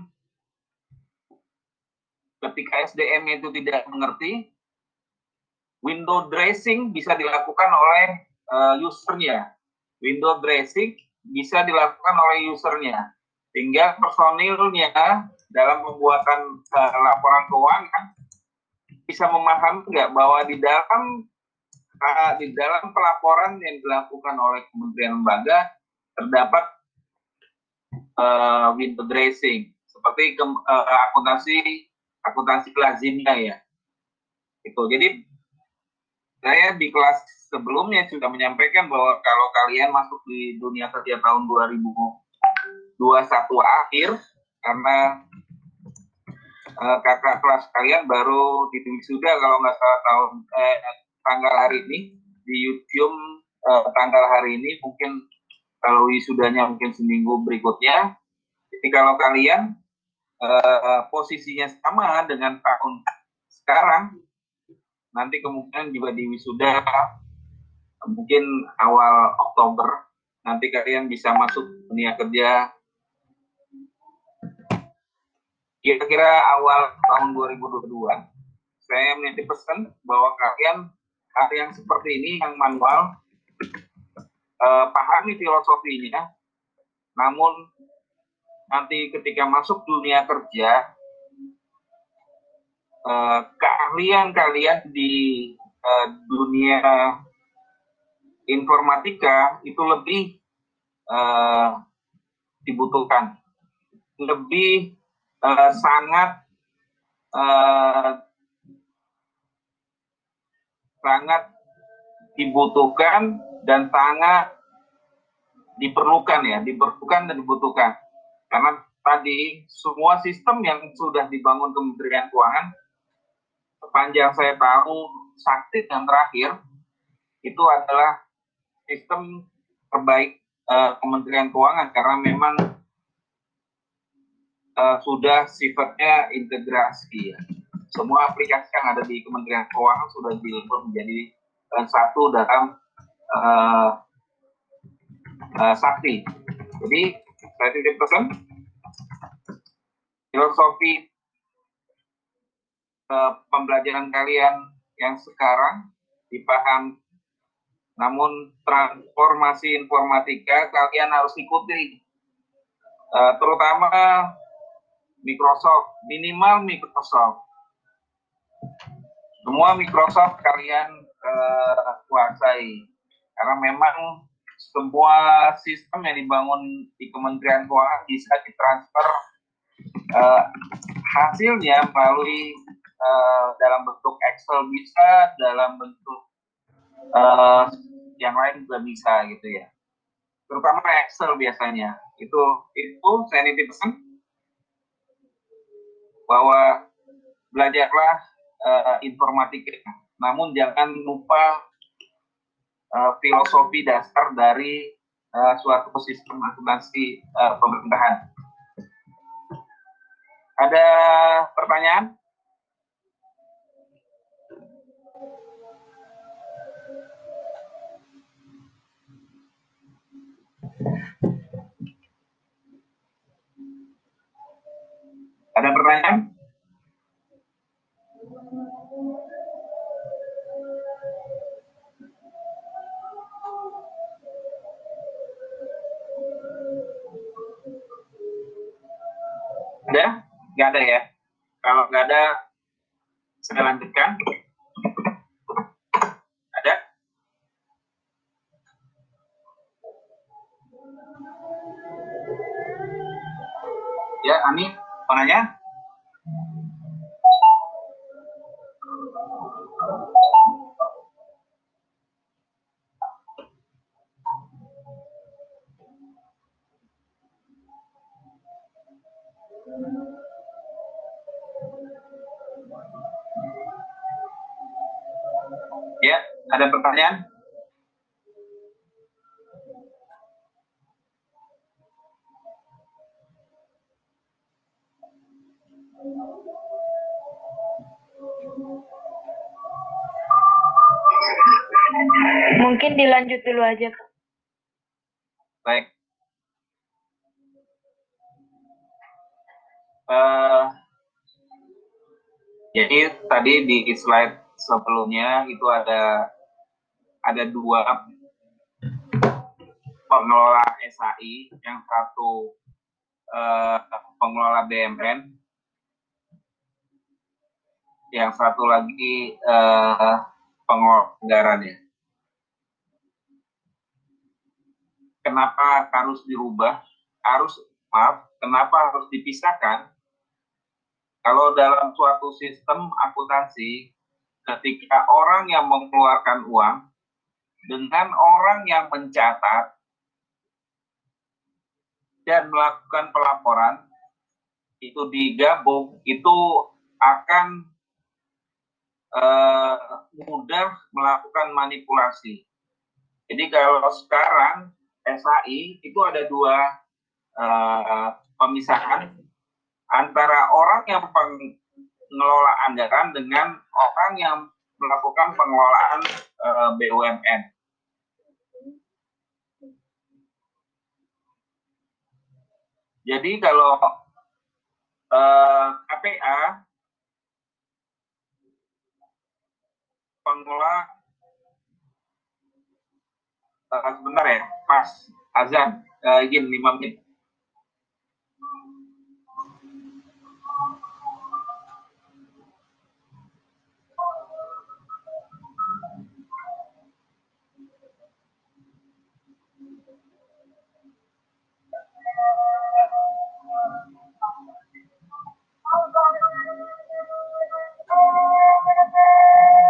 ketika SDM itu tidak mengerti, window dressing bisa dilakukan oleh uh, usernya. Window dressing bisa dilakukan oleh usernya sehingga personilnya dalam pembuatan uh, laporan keuangan bisa memahami nggak bahwa di dalam uh, di dalam pelaporan yang dilakukan oleh kementerian lembaga terdapat uh, window dressing. Seperti ke, uh, akuntansi akuntansi lazimnya ya. Itu jadi saya di kelas sebelumnya sudah menyampaikan bahwa kalau kalian masuk di dunia kerja tahun 2000 21 akhir karena uh, kakak kelas kalian baru di wisuda kalau nggak salah tahun eh, tanggal hari ini di YouTube uh, tanggal hari ini mungkin kalau wisudanya mungkin seminggu berikutnya. Jadi kalau kalian uh, posisinya sama dengan tahun sekarang, nanti kemungkinan juga di wisuda mungkin awal Oktober nanti kalian bisa masuk dunia kerja kira-kira awal tahun 2022 saya menitip pesan bahwa kalian hal yang seperti ini yang manual eh, pahami filosofinya. Namun nanti ketika masuk dunia kerja eh, keahlian kalian di eh, dunia informatika itu lebih eh, dibutuhkan. Lebih uh, sangat uh, sangat dibutuhkan dan sangat diperlukan ya, diperlukan dan dibutuhkan. Karena tadi semua sistem yang sudah dibangun Kementerian Keuangan sepanjang saya tahu sakti yang terakhir itu adalah sistem terbaik uh, Kementerian Keuangan karena memang uh, sudah sifatnya integrasi ya. Semua aplikasi yang ada di Kementerian Keuangan sudah dilebur menjadi uh, satu dalam uh, uh, sakti. Jadi saya titip pesan. Filosofi uh, pembelajaran kalian yang sekarang dipaham. Namun transformasi informatika kalian harus ikuti. Uh, terutama Microsoft minimal Microsoft semua Microsoft kalian uh, kuasai karena memang semua sistem yang dibangun di Kementerian Keuangan bisa ditransfer uh, hasilnya melalui uh, dalam bentuk Excel bisa, dalam bentuk uh, yang lain juga bisa gitu ya. Terutama Excel biasanya. Itu itu saya nitip pesan bahwa belajarlah uh, informatika. Namun jangan lupa uh, filosofi dasar dari uh, suatu sistem akuntansi uh, pemerintahan. Ada pertanyaan? Ada pertanyaan? Ada? Nggak ada ya? Kalau nggak ada, saya lanjutkan. Ada? Ya, Ani, mau nanya? Pertanyaan? Mungkin dilanjut dulu aja, Kak. Baik. Uh, jadi tadi di slide sebelumnya itu ada ada dua pengelola SAI, yang satu uh, pengelola BMN, yang satu lagi uh, pengelola. Kenapa harus dirubah? Harus maaf, kenapa harus dipisahkan? Kalau dalam suatu sistem akuntansi, ketika orang yang mengeluarkan uang dengan orang yang mencatat dan melakukan pelaporan itu digabung itu akan uh, mudah melakukan manipulasi. Jadi kalau sekarang SAI itu ada dua uh, pemisahan antara orang yang pengelola anggaran dengan orang yang melakukan pengelolaan uh, BUMN. Jadi kalau uh, KPA pengelola uh, sebentar ya, pas azan uh, izin 5 menit. Thank you.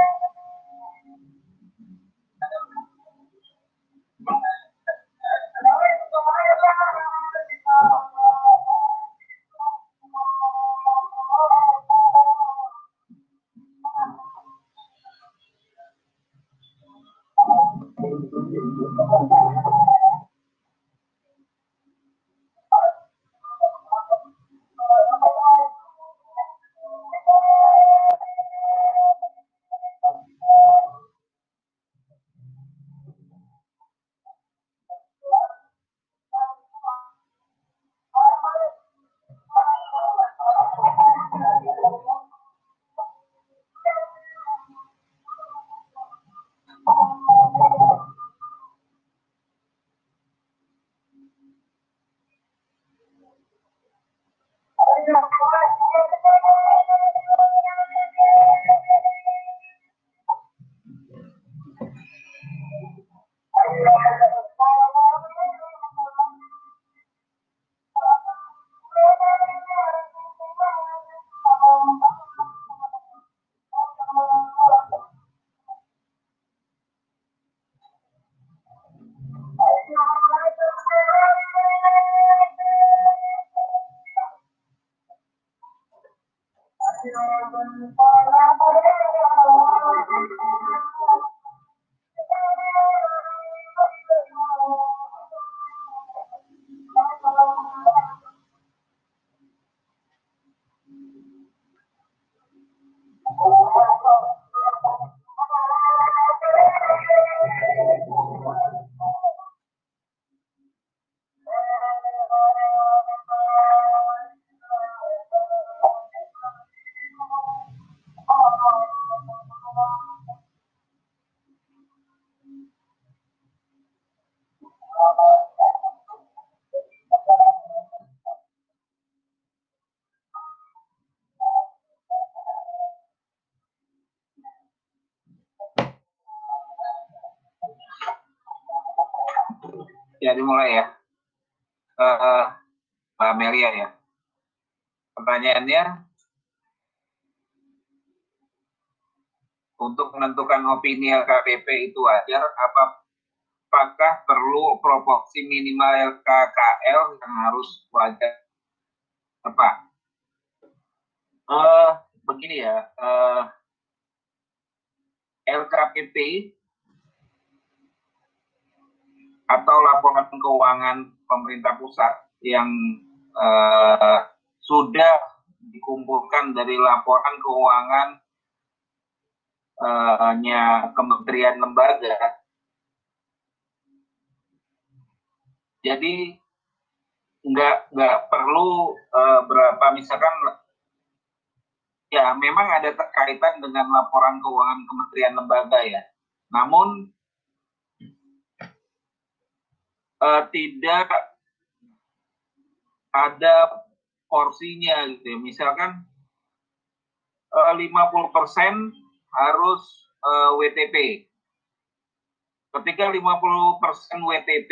Ya, dimulai ya. Uh, Mbak Melia ya. Pertanyaannya, untuk menentukan opini LKPP itu wajar, apa, apakah perlu proporsi minimal LKKL yang harus wajar? Apa? Uh, begini ya, uh, LKPP atau laporan keuangan pemerintah pusat yang uh, sudah dikumpulkan dari laporan keuangan uh, nya kementerian lembaga. Jadi nggak nggak perlu uh, berapa misalkan ya memang ada terkaitan dengan laporan keuangan kementerian lembaga ya. Namun uh, tidak ada porsinya gitu ya. Misalkan uh, 50% harus uh, WTP. Ketika 50% WTP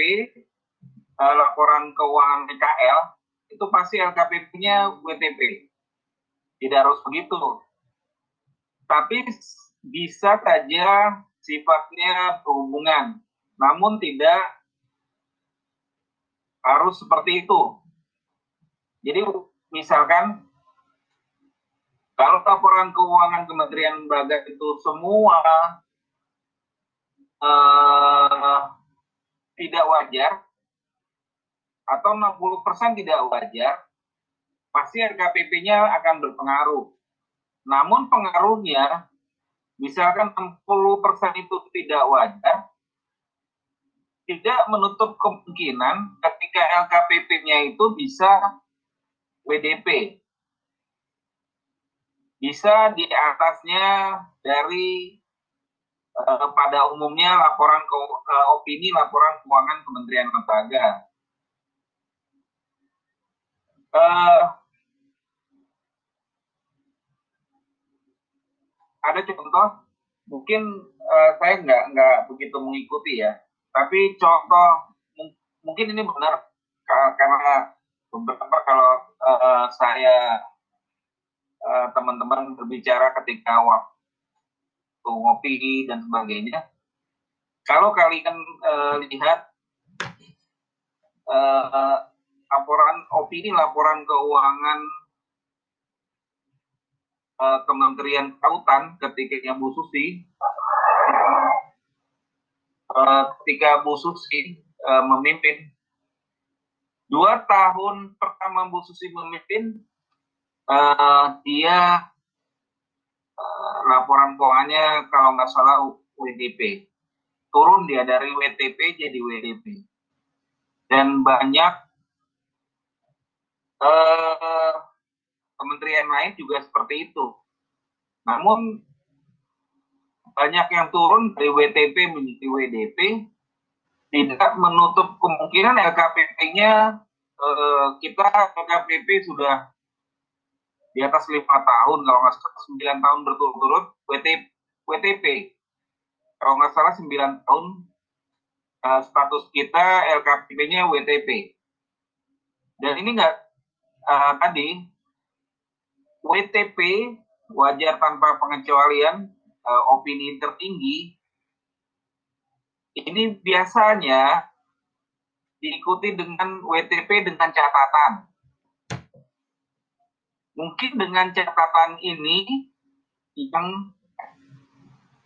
uh, laporan keuangan PKL itu pasti LKPP-nya WTP. Tidak harus begitu. Tapi bisa saja sifatnya berhubungan, namun tidak harus seperti itu. Jadi misalkan kalau laporan keuangan Kementerian Lembaga itu semua uh, tidak wajar atau 60% tidak wajar, pasti RKPP-nya akan berpengaruh. Namun pengaruhnya, misalkan 60% itu tidak wajar, tidak menutup kemungkinan ketika LKPP-nya itu bisa WDP. Bisa di atasnya dari uh, pada umumnya laporan ke, uh, opini laporan keuangan Kementerian Lembaga. Uh, ada contoh, mungkin uh, saya nggak nggak begitu mengikuti ya tapi contoh mungkin ini benar karena beberapa kalau uh, saya uh, teman-teman berbicara ketika waktu ngopi dan sebagainya kalau kalian uh, lihat uh, laporan opini laporan keuangan uh, Kementerian Kelautan ketika Bu Susi uh, ketika Bu Susi uh, memimpin dua tahun pertama Bu Susi memimpin uh, dia uh, laporan keuangannya kalau nggak salah WDP turun dia dari WTP jadi WDP dan banyak uh, kementerian lain juga seperti itu. Namun banyak yang turun dari WTP menjadi WDP tidak menutup kemungkinan LKPP-nya eh, kita LKPP sudah di atas lima tahun kalau nggak salah sembilan tahun berturut-turut WTP, WTP kalau nggak salah sembilan tahun eh, status kita LKPP-nya WTP dan ini nggak uh, tadi WTP wajar tanpa pengecualian uh, opini tertinggi ini biasanya diikuti dengan WTP dengan catatan. mungkin dengan catatan ini yang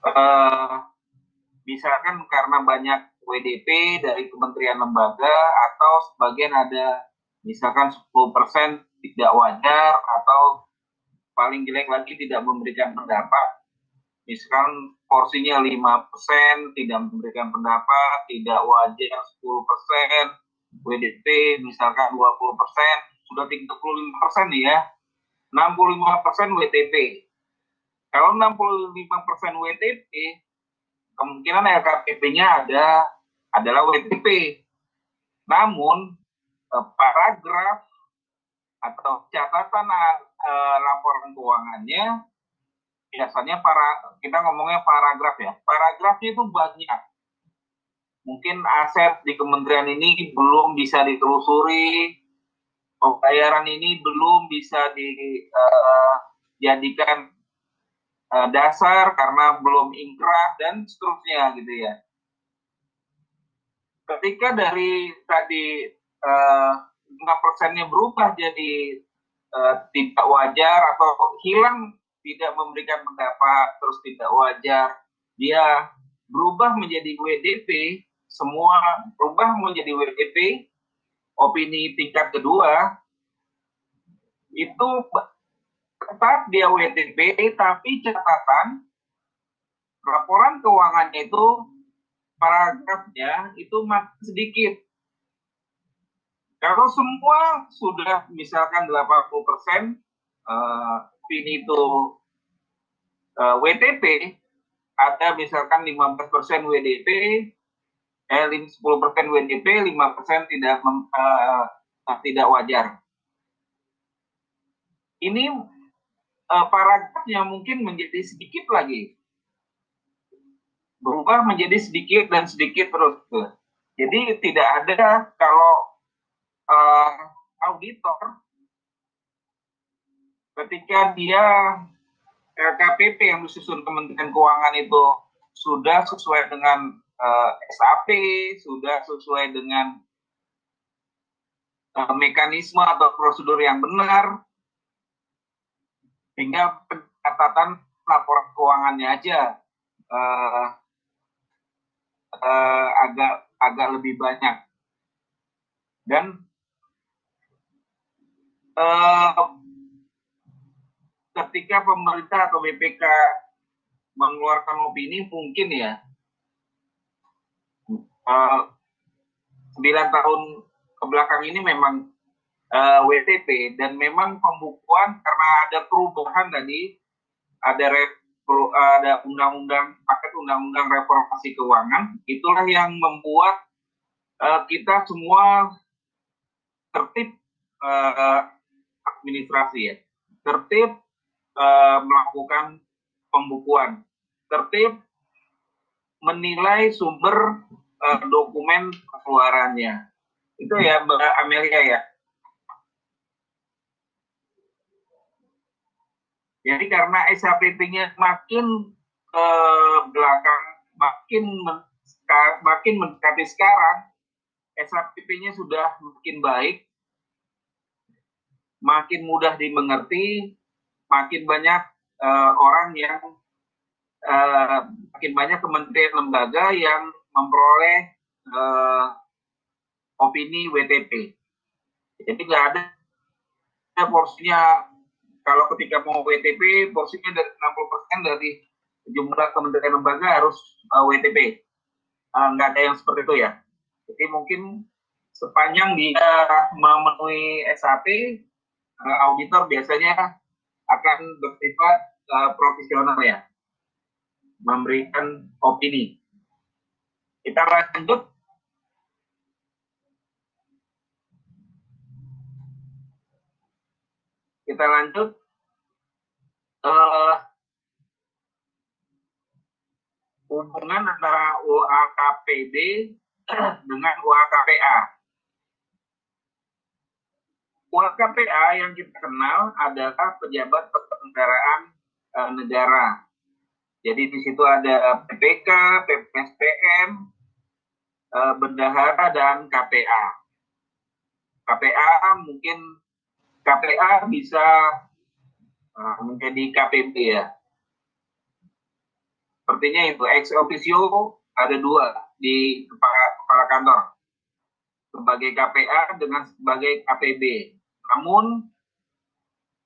uh, misalkan karena banyak WDP dari kementerian lembaga atau sebagian ada misalkan 10% tidak wajar atau paling jelek lagi tidak memberikan pendapat misalkan porsinya 5% tidak memberikan pendapat tidak wajar 10% WDP misalkan 20% sudah 35% nih ya. 65% WTP kalau 65% WTP kemungkinan LKPP-nya ada adalah WTP. Namun eh, paragraf atau catatan eh, laporan keuangannya biasanya para kita ngomongnya paragraf ya. Paragrafnya itu banyak. Mungkin aset di kementerian ini belum bisa ditelusuri, pembayaran ini belum bisa dijadikan eh, uh, dasar karena belum ingkrah dan seterusnya gitu ya. Ketika dari tadi uh, persennya berubah jadi uh, tidak wajar atau hilang tidak memberikan pendapat terus tidak wajar, dia berubah menjadi WDP, semua berubah menjadi WDP, opini tingkat kedua itu tetap dia WTP tapi catatan laporan keuangannya itu paragrafnya itu makin sedikit. Kalau semua sudah misalkan 80 persen uh, ini itu uh, WTP, ada misalkan 15 persen WDP, eh 10 persen WDP, 5 persen tidak uh, tidak wajar. Ini uh, paragrafnya mungkin menjadi sedikit lagi berubah menjadi sedikit dan sedikit terus jadi tidak ada kalau uh, auditor ketika dia LKPP yang disusun Kementerian Keuangan itu sudah sesuai dengan uh, SAP, sudah sesuai dengan uh, mekanisme atau prosedur yang benar, sehingga pencatatan laporan keuangannya aja uh, uh, agak agak lebih banyak. Dan uh, ketika pemerintah atau BPK mengeluarkan opini mungkin ya sembilan tahun ke belakang ini memang uh, eh, WTP dan memang pembukuan karena ada perubahan tadi ada rep, ada undang-undang paket undang-undang reformasi keuangan itulah yang membuat uh, kita semua tertib uh, administrasi ya tertib uh, melakukan pembukuan. Tertib menilai sumber uh, dokumen pengeluarannya itu ya Mbak Amelia ya? Jadi karena SHPP-nya makin ke belakang, makin men, makin mendekati sekarang, SHPP-nya sudah makin baik, makin mudah dimengerti, makin banyak uh, orang yang uh, makin banyak kementerian lembaga yang memperoleh uh, opini WTP. Jadi nggak ada porsinya kalau ketika mau WTP porsinya dari 60% dari jumlah kementerian lembaga harus uh, WTP. Uh, nggak ada yang seperti itu ya. Jadi mungkin sepanjang dia memenuhi SAP, uh, auditor biasanya akan bersifat uh, profesional ya, memberikan opini. Kita lanjut kita lanjut uh, hubungan antara UAKPD dengan UAKPA. UAKPA yang kita kenal adalah pejabat penyelenggaraan uh, negara. Jadi di situ ada PPK, PPSPM, uh, bendahara dan KPA. KPA mungkin KPA bisa uh, menjadi KPB ya. Sepertinya itu ex officio ada dua di kepala, kepala kantor sebagai KPA dengan sebagai KPB. Namun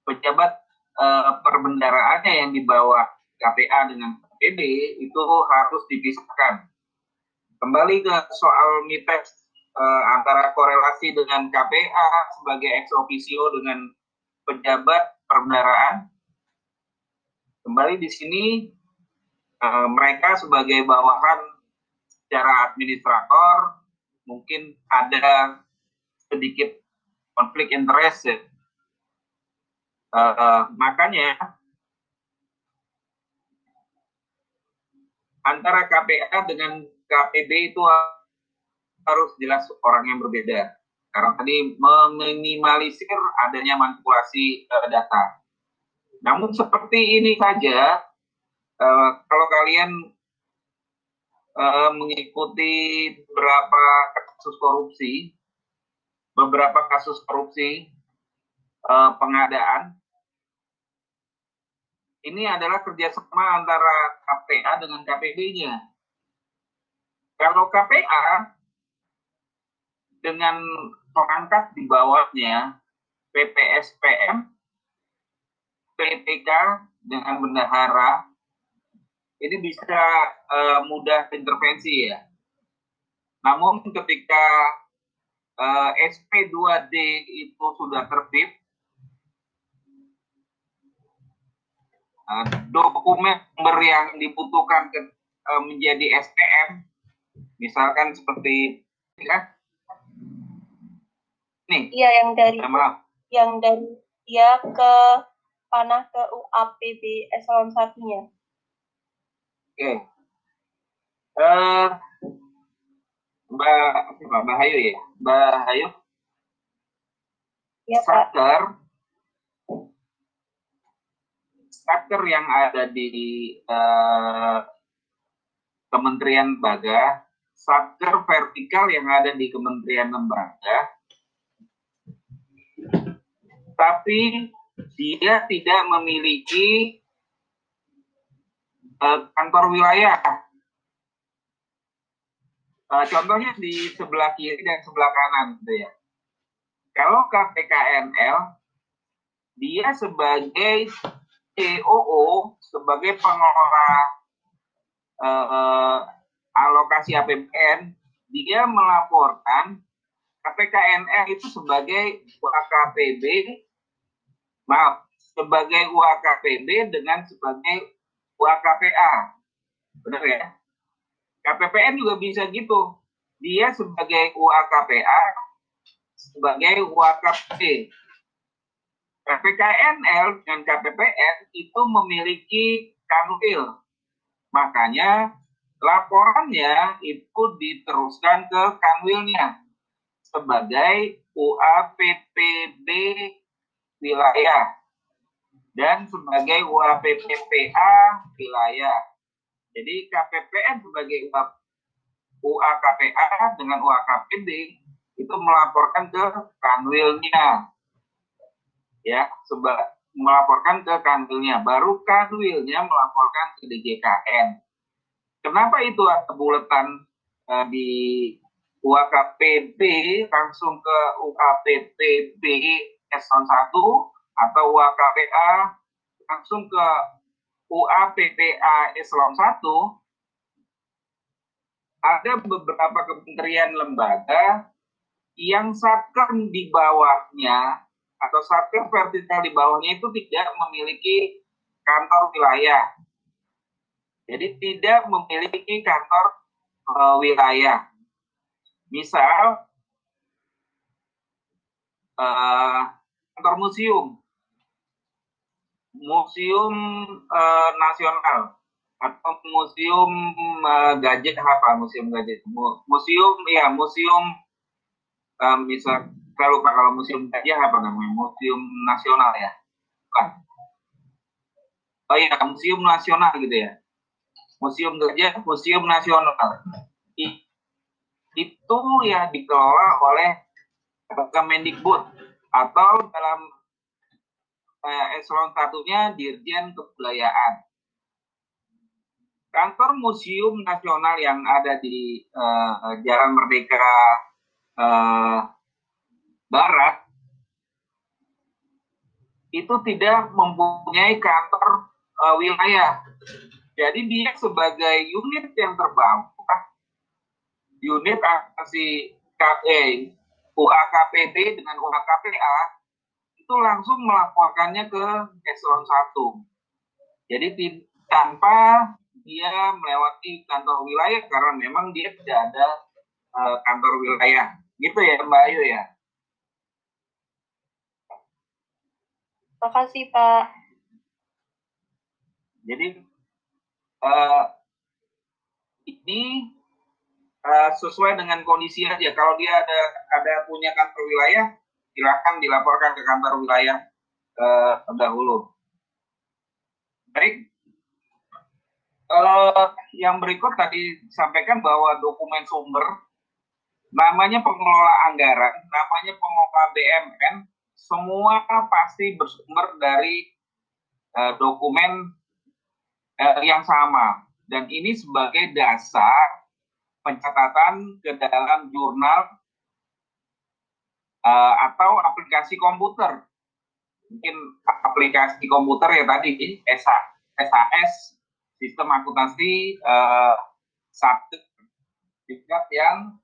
pejabat uh, perbendaraannya yang di bawah KPA dengan KPB itu harus dipisahkan. Kembali ke soal mites uh, antara korelasi dengan KPA sebagai ex officio dengan pejabat perbendaraan. Kembali di sini uh, mereka sebagai bawahan secara administrator mungkin ada sedikit konflik interest ya. Uh, makanya antara KPA dengan KPB itu harus jelas orang yang berbeda. Karena tadi meminimalisir adanya manipulasi uh, data. Namun seperti ini saja, uh, kalau kalian uh, mengikuti beberapa kasus korupsi, beberapa kasus korupsi uh, pengadaan, ini adalah kerjasama antara KPA dengan KPB-nya. Kalau KPA dengan perangkat di bawahnya PPSPM, PPK dengan bendahara ini bisa uh, mudah intervensi ya. Namun ketika uh, eh, SP2D itu sudah terbit, uh, dokumen yang dibutuhkan ke, uh, menjadi SPM, misalkan seperti ya, Nih. Iya yang dari ya, maaf. yang dari ya ke panah ke UAPB eselon satunya. Oke. Okay. Uh, Mbak Mbak? Bahayu ya, Mbak Hayu. Ya, Saker, Saker yang ada di uh, Kementerian Baga, Saker vertikal yang ada di Kementerian Lembaga, tapi dia tidak memiliki uh, kantor wilayah. Uh, contohnya di sebelah kiri dan sebelah kanan, gitu ya. Kalau KPKNL, dia sebagai COO, sebagai pengelola uh, alokasi APBN, dia melaporkan KPKNL itu sebagai KPB maaf, sebagai UAKPB dengan sebagai UAKPA. Benar ya? KPPN juga bisa gitu. Dia sebagai UAKPA, sebagai UAKP. KPKNL dan KPPN itu memiliki kanwil. Makanya laporannya itu diteruskan ke kanwilnya sebagai UAPPB wilayah dan sebagai UAPPPA wilayah. Jadi KPPN sebagai UAKPA dengan UAKPD itu melaporkan ke kanwilnya. Ya, seba, melaporkan ke kanwilnya. Baru kanwilnya melaporkan ke DJKN. Kenapa itu ada uh, di UAKPB langsung ke UAPPB eselon 1 atau UAKPA langsung ke UAPPA eselon 1 ada beberapa kementerian lembaga yang satker di bawahnya atau satker vertikal di bawahnya itu tidak memiliki kantor wilayah. Jadi tidak memiliki kantor uh, wilayah. Misal uh, kantor museum, museum uh, nasional atau museum uh, gadget apa museum gadget? Museum ya museum uh, misal kalau kalau museum gadget apa namanya museum nasional ya? Bukan. Oh iya museum nasional gitu ya. Museum gajah museum nasional. Itu ya dikelola oleh Kemendikbud atau dalam eh, eselon satunya Dirjen Kebudayaan. Kantor Museum Nasional yang ada di uh, Jalan Merdeka uh, Barat itu tidak mempunyai kantor uh, wilayah. Jadi dia sebagai unit yang terbawah, unit si KE, UAKPD dengan UAKPA itu langsung melaporkannya ke eselon 1. Jadi tanpa dia melewati kantor wilayah karena memang dia tidak ada uh, kantor wilayah. Gitu ya Mbak Ayu ya. Makasih Pak. Jadi uh, ini uh, sesuai dengan kondisi aja. Kalau dia ada ada punya kantor wilayah, silakan dilaporkan ke kantor wilayah uh, terdahulu. Baik. Uh, yang berikut tadi disampaikan bahwa dokumen sumber namanya pengelola anggaran, namanya pengelola BMN, semua pasti bersumber dari uh, dokumen uh, yang sama dan ini sebagai dasar pencatatan ke dalam jurnal uh, atau aplikasi komputer mungkin aplikasi komputer ya tadi SAS sistem akuntansi uh, satu tingkat yang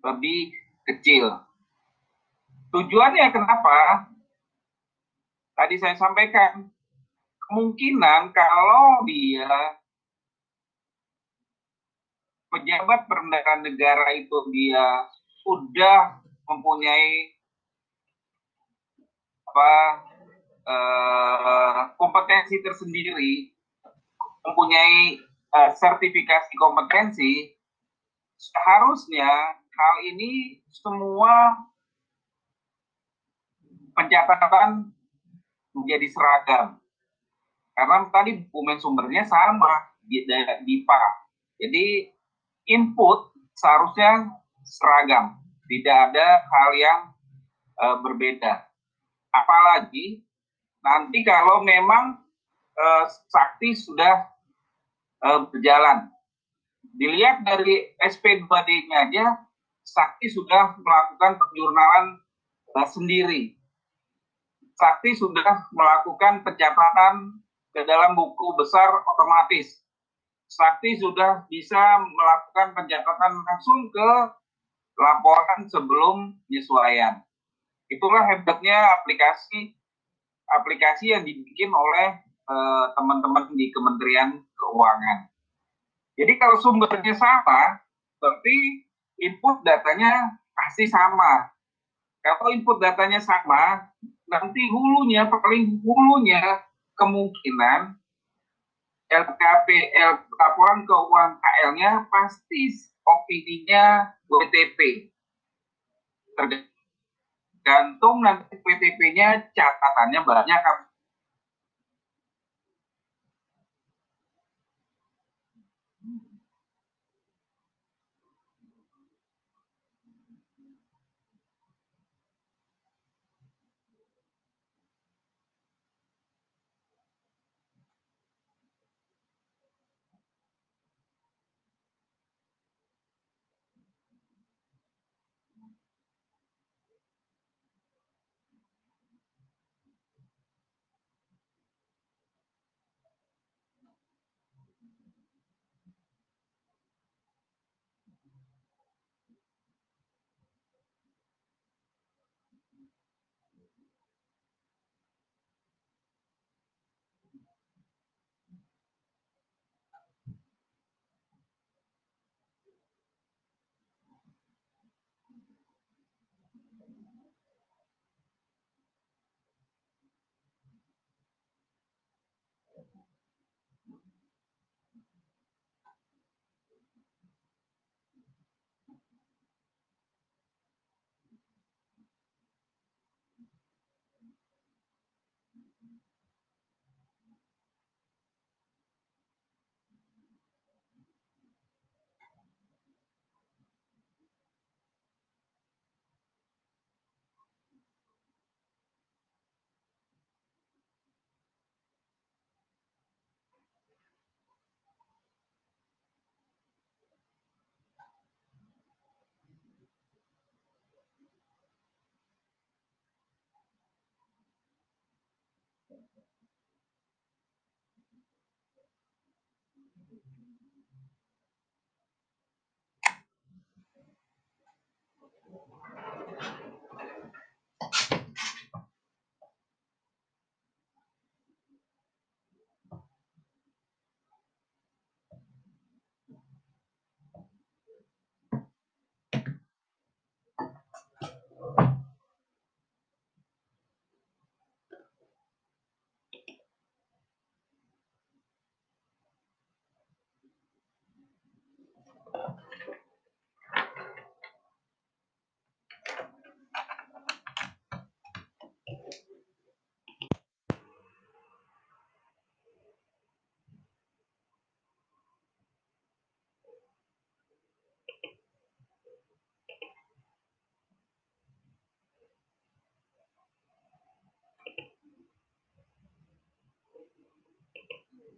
lebih kecil Tujuannya kenapa? Tadi saya sampaikan, kemungkinan kalau dia pejabat perendahan negara itu dia sudah mempunyai apa eh, kompetensi tersendiri, mempunyai eh, sertifikasi kompetensi, seharusnya hal ini semua pencatatan menjadi seragam. Karena tadi dokumen sumbernya sama di DIPA. Jadi input seharusnya seragam, tidak ada hal yang uh, berbeda. Apalagi nanti kalau memang uh, sakti sudah uh, berjalan, dilihat dari SP2D-nya aja, sakti sudah melakukan penjurnalan uh, sendiri Sakti sudah melakukan pencatatan ke dalam buku besar otomatis. Sakti sudah bisa melakukan pencatatan langsung ke laporan sebelum penyesuaian. Itulah hebatnya aplikasi aplikasi yang dibikin oleh eh, teman-teman di Kementerian Keuangan. Jadi kalau sumbernya sama, berarti input datanya pasti sama. Kalau input datanya sama, nanti hulunya paling hulunya kemungkinan LKP laporan keuangan KL-nya pasti opininya WTP tergantung nanti WTP-nya catatannya banyak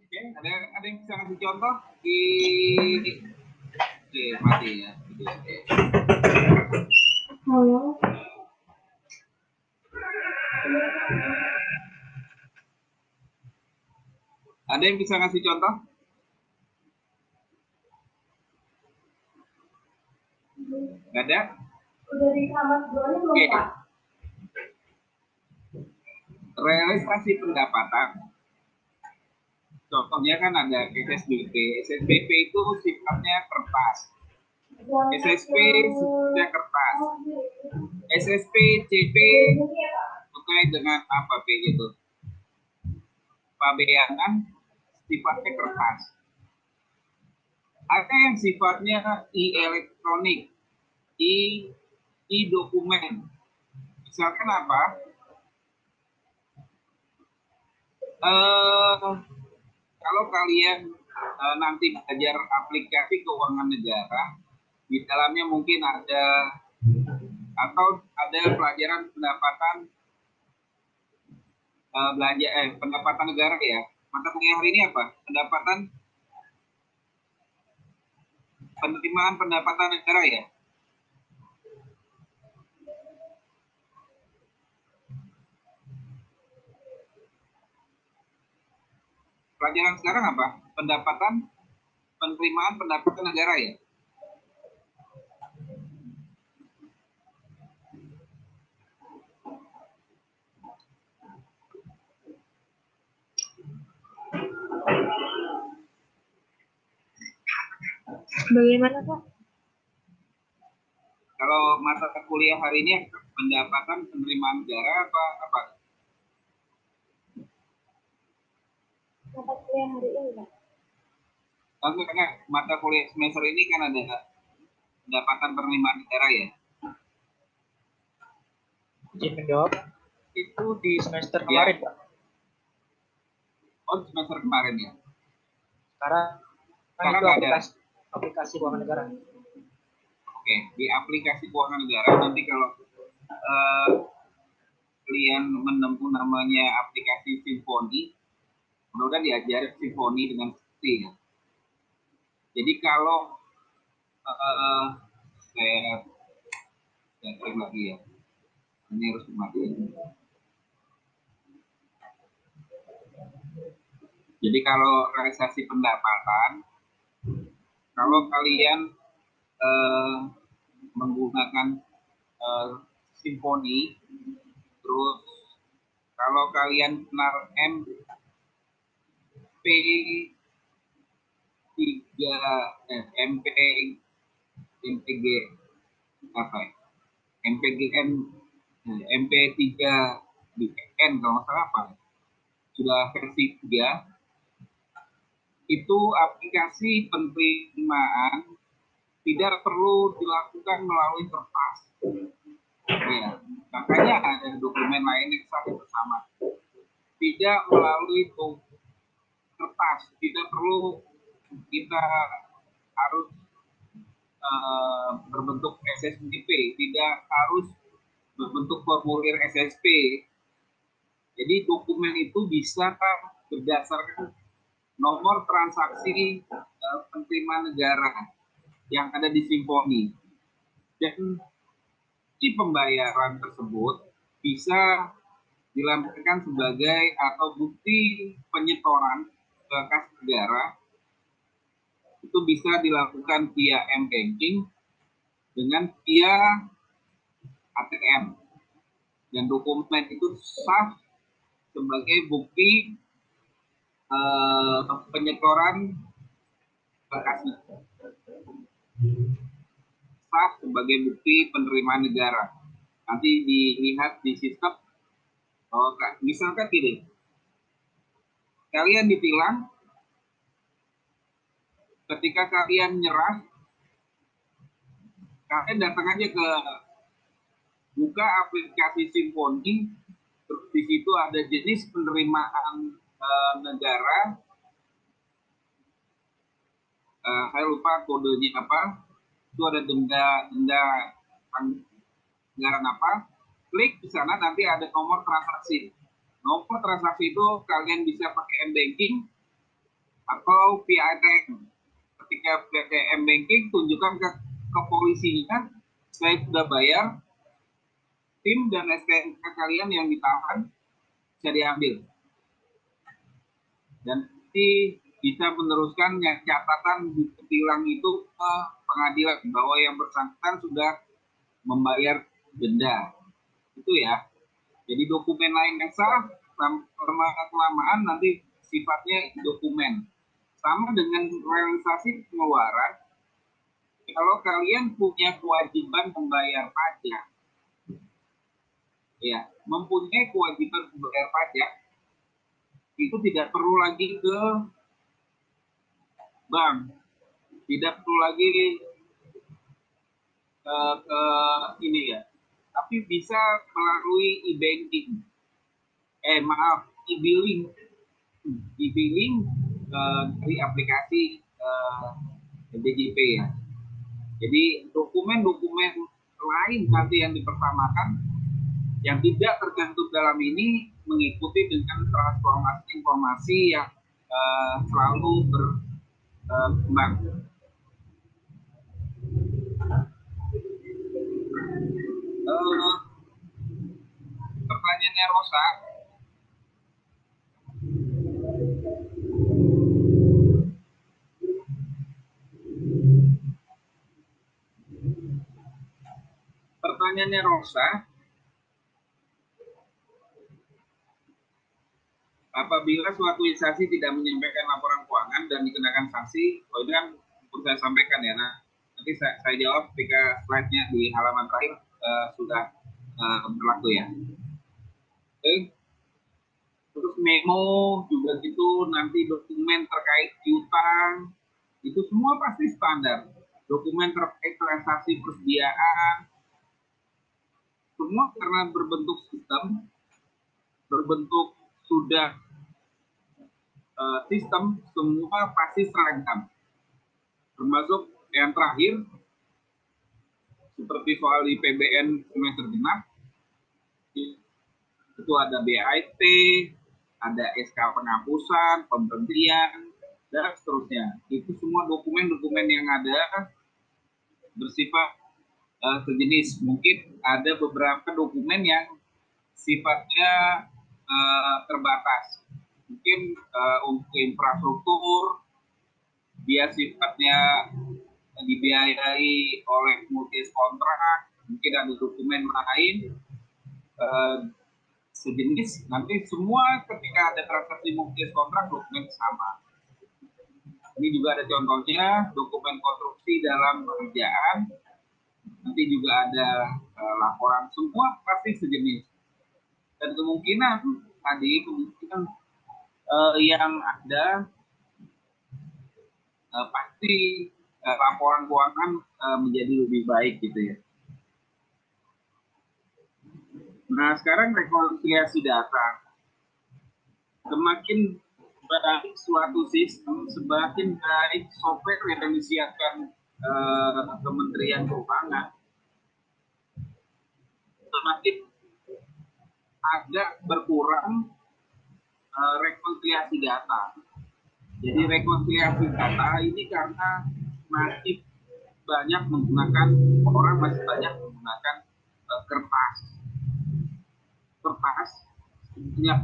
Oke, ada ada yang bisa kasih contoh di Oke, mati ya. Oke. Halo. Ada yang bisa kasih contoh? Gak ada? Udah di kamar belum, Pak? Realisasi pendapatan contohnya kan ada SSBP. SSBP itu sifatnya kertas. SSP sifatnya kertas. SSP, CP terkait dengan apa P gitu. Pabeanan sifatnya kertas. Ada yang sifatnya e-elektronik, e-dokumen. Misalkan apa? Uh, kalau kalian uh, nanti belajar aplikasi keuangan negara, di dalamnya mungkin ada atau ada pelajaran pendapatan uh, belanja eh pendapatan negara ya. Mata kuliah hari ini apa? Pendapatan penerimaan pendapatan negara ya. Pelajaran sekarang apa? Pendapatan, penerimaan pendapatan negara ya? Bagaimana Pak? Kalau mata kuliah hari ini pendapatan penerimaan negara apa apa? Mata kuliah hari ini Pak? Oke, karena mata kuliah semester ini kan ada pendapatan penerimaan negara ya? Izin menjawab. Itu di semester ya. kemarin, Pak. Oh, semester kemarin ya? Sekarang, Sekarang ada. Aplikasi, aplikasi keuangan negara. Oke, di aplikasi keuangan negara nanti kalau uh, kalian menempuh namanya aplikasi Symfony, mudah diajar simfoni dengan seperti ya. Jadi kalau uh, saya saya cek lagi ya, ini harus dimatiin. Jadi kalau realisasi pendapatan, kalau kalian uh, menggunakan uh, simfoni, terus kalau kalian kenal M MP 3 eh, MP MPG apa ya? MPGN eh, MP 3 di N kalau nggak salah apa sudah versi 3 itu aplikasi penerimaan tidak perlu dilakukan melalui kertas ya makanya ada dokumen lain yang sama bersama tidak melalui kertas tidak perlu kita harus uh, berbentuk SSBP tidak harus berbentuk formulir SSP jadi dokumen itu bisa berdasarkan nomor transaksi uh, penerimaan negara yang ada di Simponi. Dan si pembayaran tersebut bisa dilampirkan sebagai atau bukti penyetoran ke kas negara itu bisa dilakukan via m-banking dengan via ATM dan dokumen itu sah sebagai bukti uh, penyetoran berkasih sah sebagai bukti penerimaan negara. Nanti dilihat di sistem oh misalkan gini kalian ditilang. Ketika kalian nyerah kalian datang aja ke buka aplikasi Simponi. Terus di situ ada jenis penerimaan uh, negara. Uh, saya lupa kodenya apa. Itu ada denda denda anggaran apa. Klik di sana nanti ada nomor transaksi nomor transaksi itu kalian bisa pakai m banking atau via ATM ketika PTM banking tunjukkan ke, ke polisinya saya sudah bayar tim dan STNK kalian yang ditahan bisa diambil. Dan nanti bisa meneruskan catatan bukti tilang itu ke pengadilan bahwa yang bersangkutan sudah membayar denda. Itu ya. Jadi dokumen lain yang sah lama kelamaan nanti sifatnya dokumen. Sama dengan realisasi pengeluaran, kalau kalian punya kewajiban membayar pajak, ya, mempunyai kewajiban membayar pajak, itu tidak perlu lagi ke bank, tidak perlu lagi ke, ke ini ya, tapi bisa melalui e-banking, eh maaf, e-billing, e-billing uh, dari aplikasi uh, eh, DJP ya. Jadi dokumen-dokumen lain nanti yang dipertamakan yang tidak tercantum dalam ini mengikuti dengan transformasi informasi yang uh, selalu berkembang. Uh, pertanyaannya Rosa, pertanyaannya Rosa, apabila suatu instansi tidak menyampaikan laporan keuangan dan dikenakan sanksi, oh ini kan perlu saya sampaikan ya, nah nanti saya, saya jawab ketika slide-nya di halaman terakhir uh, sudah uh, berlaku ya. Oke. Okay. Terus memo juga gitu, nanti dokumen terkait piutang, itu semua pasti standar. Dokumen terkait transaksi persediaan, semua karena berbentuk sistem, berbentuk sudah uh, sistem, semua pasti seragam. Termasuk yang terakhir, seperti soal IPBN semester genap, itu ada BIT, ada SK penghapusan, pemberhentian, dan seterusnya. Itu semua dokumen-dokumen yang ada bersifat uh, sejenis. Mungkin ada beberapa dokumen yang sifatnya uh, terbatas. Mungkin uh, untuk infrastruktur dia sifatnya dibiayai oleh multi kontrak, mungkin ada dokumen lain uh, sejenis. Nanti semua ketika ada transaksi multi kontrak dokumen sama. Ini juga ada contohnya dokumen konstruksi dalam pekerjaan nanti juga ada uh, laporan semua pasti sejenis. Dan kemungkinan tadi kemungkinan uh, yang ada uh, pasti uh, laporan keuangan uh, menjadi lebih baik gitu ya. Nah sekarang rekonsiliasi data. Semakin baik suatu sistem semakin baik software yang disiapkan uh, Kementerian Keuangan semakin agak berkurang uh, rekonsiliasi data. Jadi rekonsiliasi data ini karena masih banyak menggunakan orang masih banyak menggunakan uh, kertas. Kertas punya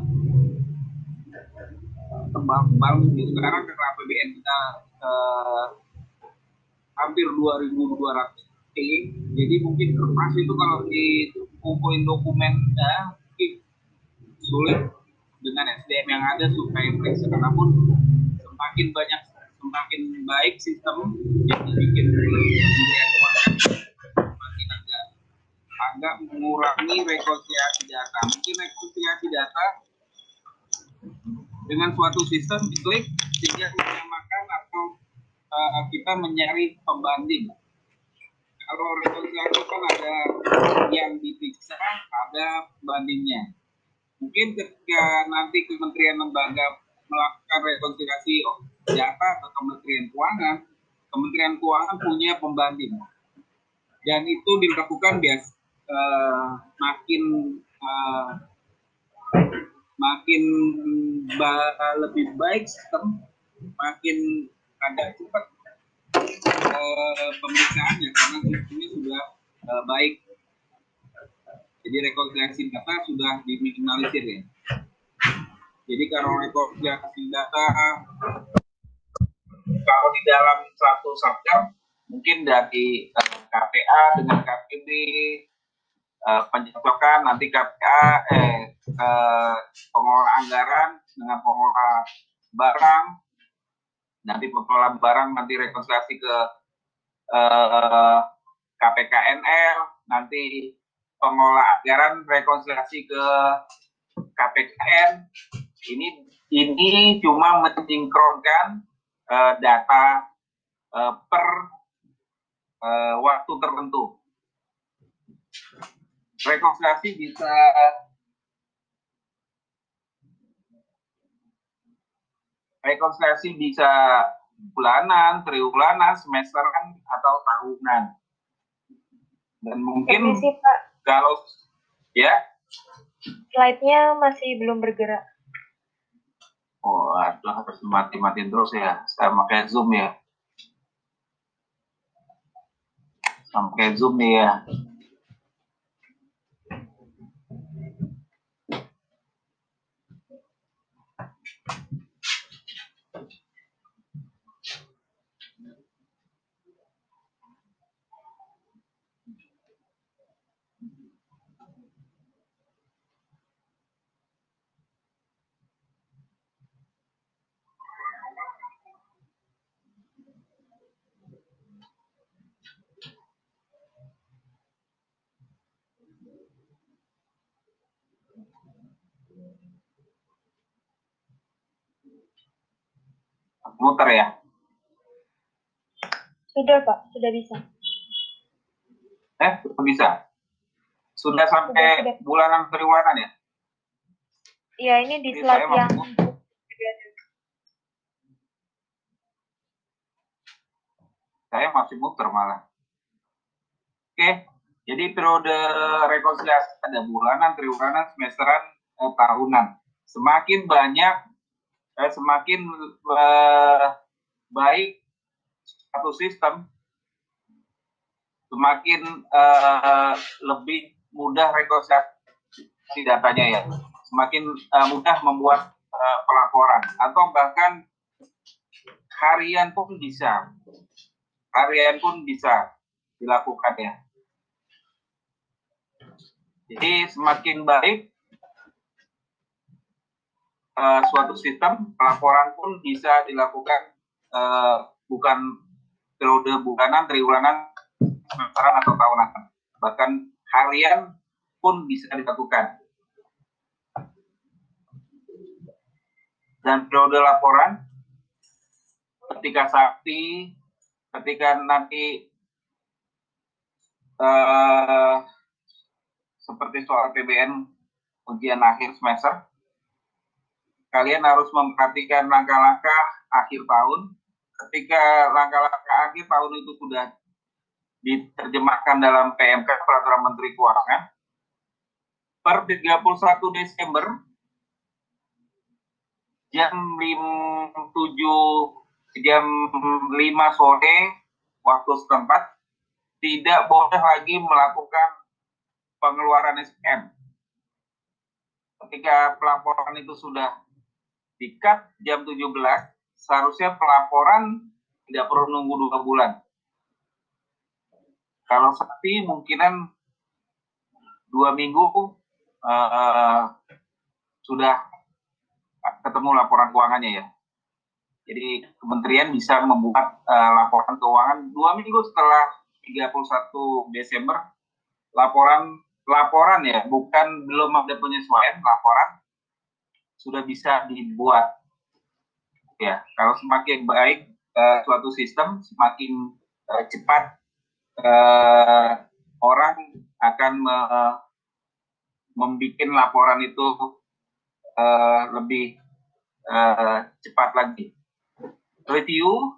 tebal-tebal sekarang karena APBN kita uh, hampir 2.200 T. Jadi mungkin kertas itu kalau dikumpulin dokumennya mungkin sulit dengan SDM yang ada supaya periksa. Namun semakin banyak semakin baik sistem yang dibikin semakin agak agak mengurangi rekonsiliasi data. Mungkin rekonsiliasi data dengan suatu sistem diklik sehingga menyamakan atau uh, kita mencari pembanding. Kalau rekonsiliasi kan ada yang diperiksa, ada bandingnya. Mungkin ketika nanti kementerian lembaga melakukan rekonsiliasi data atau kementerian keuangan, kementerian keuangan punya pembanding. Dan itu dilakukan bias uh, makin uh, makin ba lebih baik sistem, makin agak cepat uh, pemeriksaannya karena sistemnya sudah uh, baik. Jadi rekonsiliasi data sudah diminimalisir ya. Jadi kalau rekonsiliasi data kalau di dalam satu satker mungkin dari uh, eh, KPA dengan KPB uh, pencocokan nanti KPA eh uh, pengelola anggaran dengan pengelola barang nanti pengelola barang nanti rekonsiliasi ke uh, KPKNL nanti pengelola anggaran rekonsiliasi ke KPKN ini ini cuma mensinkronkan uh, data uh, per uh, waktu tertentu. Rekonsiliasi bisa rekonsiliasi bisa bulanan, triwulan, semesteran atau tahunan. Dan mungkin Permisi, Pak. kalau ya slide-nya masih belum bergerak. Oh, aduh harus mati-matiin terus ya. Saya pakai Zoom ya. Sampai Zoom nih ya. Muter ya? Sudah Pak, sudah bisa. Eh, sudah bisa? Sudah sampai sudah, sudah. bulanan triwulan ya? Iya, ini di slide yang saya masih muter malah. Oke, jadi periode rekonsiliasi ada bulanan, triwulan, semesteran, eh, tahunan. Semakin banyak eh, semakin eh, baik satu sistem, semakin eh, lebih mudah rekonsiliasi datanya ya, semakin eh, mudah membuat eh, pelaporan. Atau bahkan harian pun bisa, harian pun bisa dilakukan ya. Jadi semakin baik uh, suatu sistem pelaporan pun bisa dilakukan uh, bukan periode bulanan, triwulanan, semesteran atau tahunan, bahkan harian pun bisa dilakukan. Dan periode laporan ketika sakti, ketika nanti uh, seperti soal PBN ujian akhir semester, kalian harus memperhatikan langkah-langkah akhir tahun. Ketika langkah-langkah akhir tahun itu sudah diterjemahkan dalam PMK Peraturan Menteri Keuangan, per 31 Desember jam 5, 7 jam 5 sore waktu setempat tidak boleh lagi melakukan pengeluaran SPM. Ketika pelaporan itu sudah di cut jam 17 seharusnya pelaporan tidak perlu nunggu dua bulan. Kalau sakti mungkinan dua minggu uh, sudah ketemu laporan keuangannya ya. Jadi kementerian bisa membuat uh, laporan keuangan dua minggu setelah 31 Desember. Laporan laporan ya bukan belum ada penyesuaian laporan sudah bisa dibuat. Ya kalau semakin baik uh, suatu sistem semakin uh, cepat uh, orang akan me, membuat laporan itu uh, lebih uh, cepat lagi. Review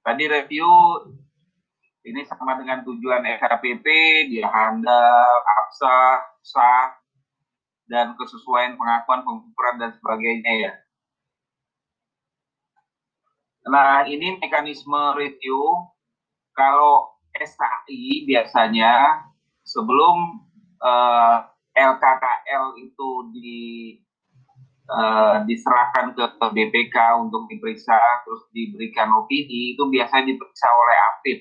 tadi review ini sama dengan tujuan SHPP, dia handal, APSA, sah, dan kesesuaian pengakuan, pengukuran, dan sebagainya ya. Nah, ini mekanisme review. Kalau SAI biasanya sebelum eh, LKKL itu di uh, diserahkan ke, BPK untuk diperiksa, terus diberikan opini, itu biasanya diperiksa oleh aktif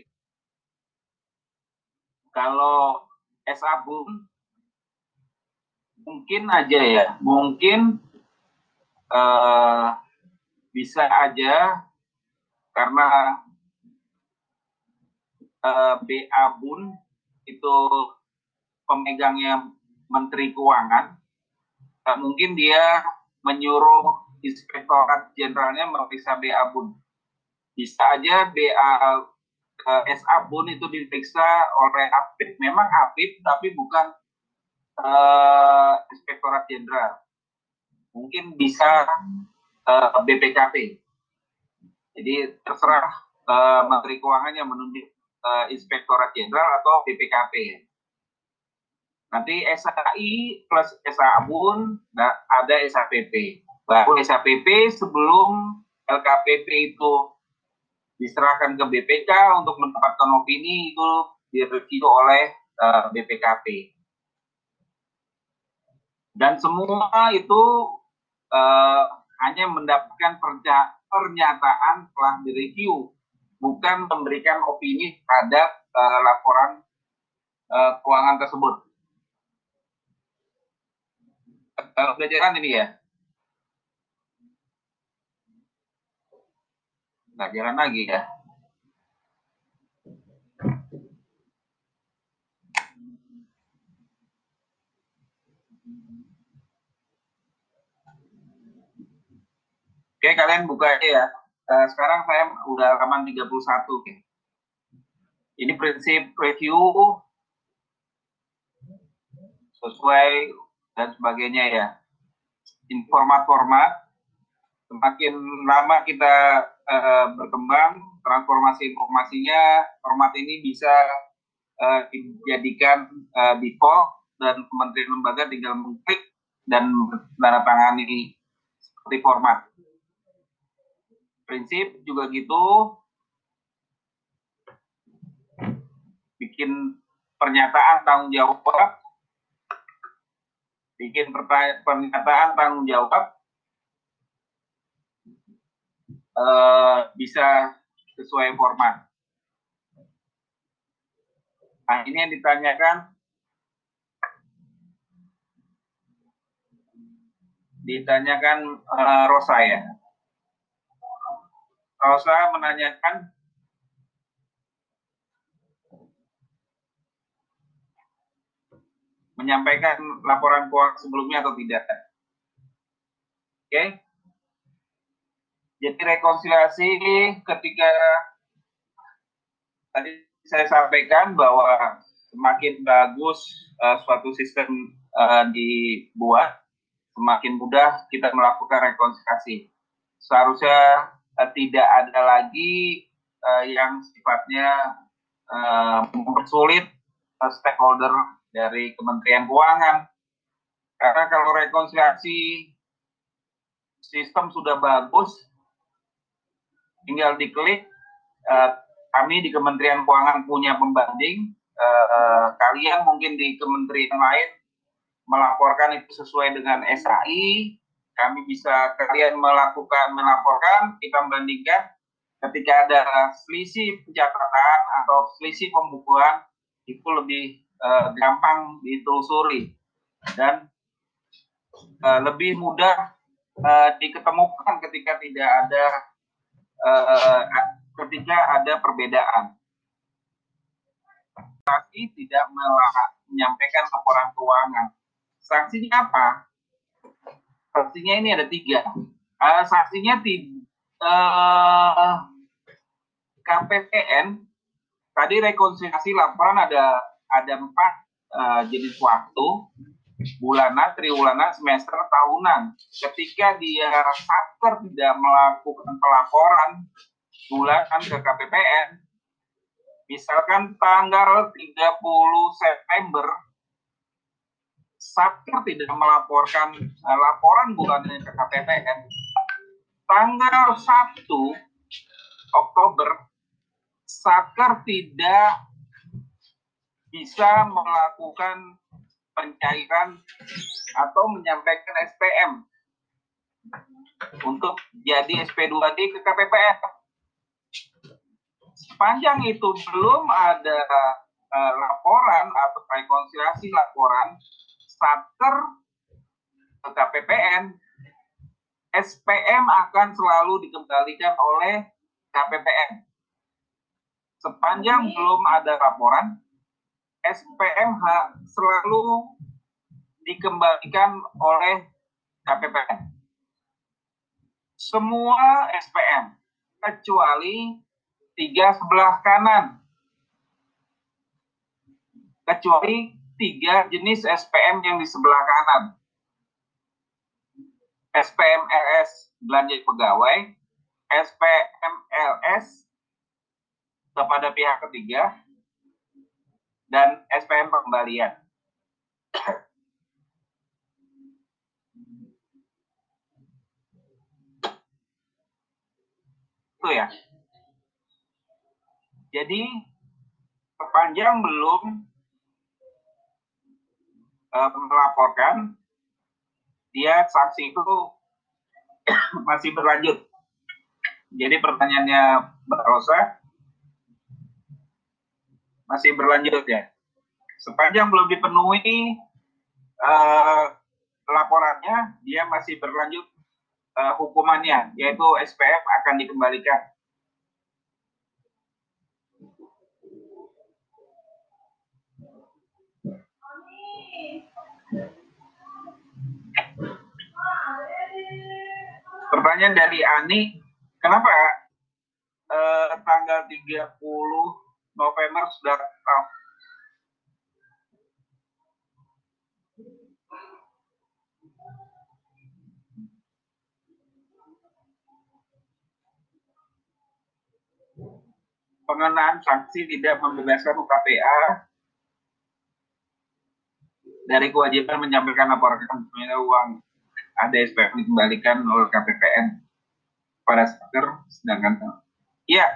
kalau SA Bung mungkin aja ya, mungkin uh, bisa aja karena uh, eh, BA Bun itu pemegangnya Menteri Keuangan, uh, mungkin dia menyuruh Inspektorat Jenderalnya memeriksa BA Bun. Bisa aja BA uh, SA pun itu diperiksa oleh Apip. Memang Apip, tapi bukan uh, Inspektorat Jenderal. Mungkin bisa uh, eh, BPKP. Jadi terserah uh, Menteri Keuangan yang menunjuk uh, Inspektorat Jenderal atau BPKP. Nanti SAI plus SABUN, nah, ada SAPP. Baru SAPP sebelum LKPP itu diserahkan ke BPK untuk mendapatkan opini itu direview oleh BPKP. Dan semua itu uh, hanya mendapatkan pernyataan telah direview, bukan memberikan opini terhadap uh, laporan uh, keuangan tersebut. Uh, pelajaran ini ya. nggak jalan lagi ya. Oke, kalian buka ya. Uh, sekarang saya udah halaman 31. Oke. Ini prinsip review sesuai dan sebagainya ya. Informat-format. Semakin lama kita uh, berkembang, transformasi informasinya, format ini bisa uh, dijadikan uh, default dan kementerian lembaga tinggal mengklik dan menandatangani seperti format. Prinsip juga gitu, bikin pernyataan tanggung jawab, bikin pernyataan tanggung jawab, uh, bisa sesuai format. Nah, ini yang ditanyakan ditanyakan uh, Rosa ya. Rosa menanyakan menyampaikan laporan keuangan sebelumnya atau tidak. Oke. Okay. Jadi rekonsiliasi ketika tadi saya sampaikan bahwa semakin bagus uh, suatu sistem uh, dibuat, semakin mudah kita melakukan rekonsiliasi. Seharusnya uh, tidak ada lagi uh, yang sifatnya uh, mempersulit uh, stakeholder dari Kementerian Keuangan. Karena kalau rekonsiliasi sistem sudah bagus, tinggal diklik uh, kami di Kementerian Keuangan punya pembanding uh, kalian mungkin di kementerian lain melaporkan itu sesuai dengan SAI kami bisa kalian melakukan melaporkan kita bandingkan ketika ada selisih pencatatan atau selisih pembukuan itu lebih uh, gampang ditelusuri dan uh, lebih mudah uh, diketemukan ketika tidak ada uh, ketika ada perbedaan. Saksi tidak menyampaikan laporan keuangan. Sanksinya apa? Sanksinya ini ada tiga. Uh, sanksinya tidak uh, KPPN tadi rekonsiliasi laporan ada ada empat uh, jenis waktu bulanan, triwulan, semester, tahunan. Ketika dia satker tidak melakukan pelaporan bulanan ke KPPN, misalkan tanggal 30 September, satker tidak melaporkan uh, laporan bulanan ke KPPN, tanggal 1 Oktober Saker tidak bisa melakukan pencairan atau menyampaikan SPM untuk jadi SP2D ke KPPN. Sepanjang itu belum ada uh, laporan atau rekonsiliasi laporan Saker ke KPPN, SPM akan selalu dikembalikan oleh KPPN sepanjang belum ada laporan, SPMH selalu dikembalikan oleh KPPN. Semua SPM, kecuali tiga sebelah kanan. Kecuali tiga jenis SPM yang di sebelah kanan. SPM LS belanja pegawai, SPM LS kepada pihak ketiga dan SPM pengembalian. Itu ya. Jadi sepanjang belum uh, melaporkan, dia saksi itu masih berlanjut. Jadi pertanyaannya Mbak Rosa, masih berlanjut ya. Sepanjang belum dipenuhi uh, laporannya, dia masih berlanjut uh, hukumannya, yaitu SPF akan dikembalikan. Pertanyaan dari Ani, kenapa uh, tanggal 30 November sudah uh, pengenaan sanksi tidak membebaskan UKPA dari kewajiban menyampaikan laporan uang ada SPM dikembalikan oleh KPPN pada sekitar sedangkan ya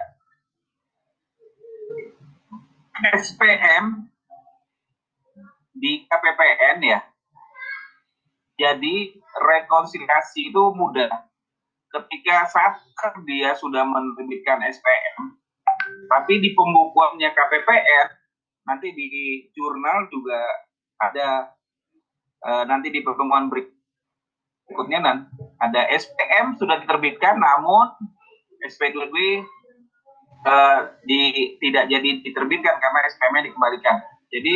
SPM di KPPN ya. Jadi rekonsiliasi itu mudah. Ketika saat dia sudah menerbitkan SPM, tapi di pembukuannya KPPN nanti di jurnal juga ada uh, nanti di pertemuan berikutnya nanti ada SPM sudah diterbitkan namun SP2B uh, di tidak jadi diterbitkan karena SPM-nya dikembalikan. Jadi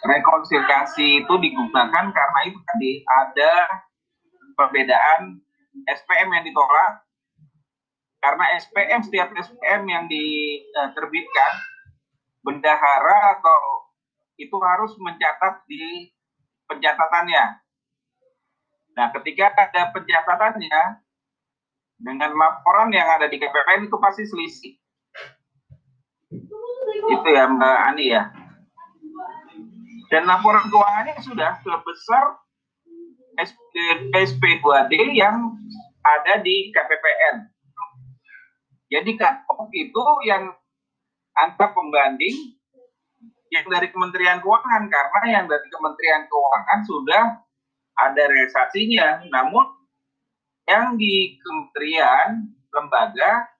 rekonsiliasi itu digunakan karena itu tadi ada perbedaan SPM yang ditolak karena SPM setiap SPM yang diterbitkan bendahara atau itu harus mencatat di pencatatannya Nah, ketika ada pencatatannya dengan laporan yang ada di KPPN itu pasti selisih. Itu ya Mbak Ani ya. Dan laporan keuangannya sudah sebesar SP2D yang ada di KPPN. Jadi cut itu yang angka pembanding yang dari Kementerian Keuangan karena yang dari Kementerian Keuangan sudah ada realisasinya. Namun yang di kementerian lembaga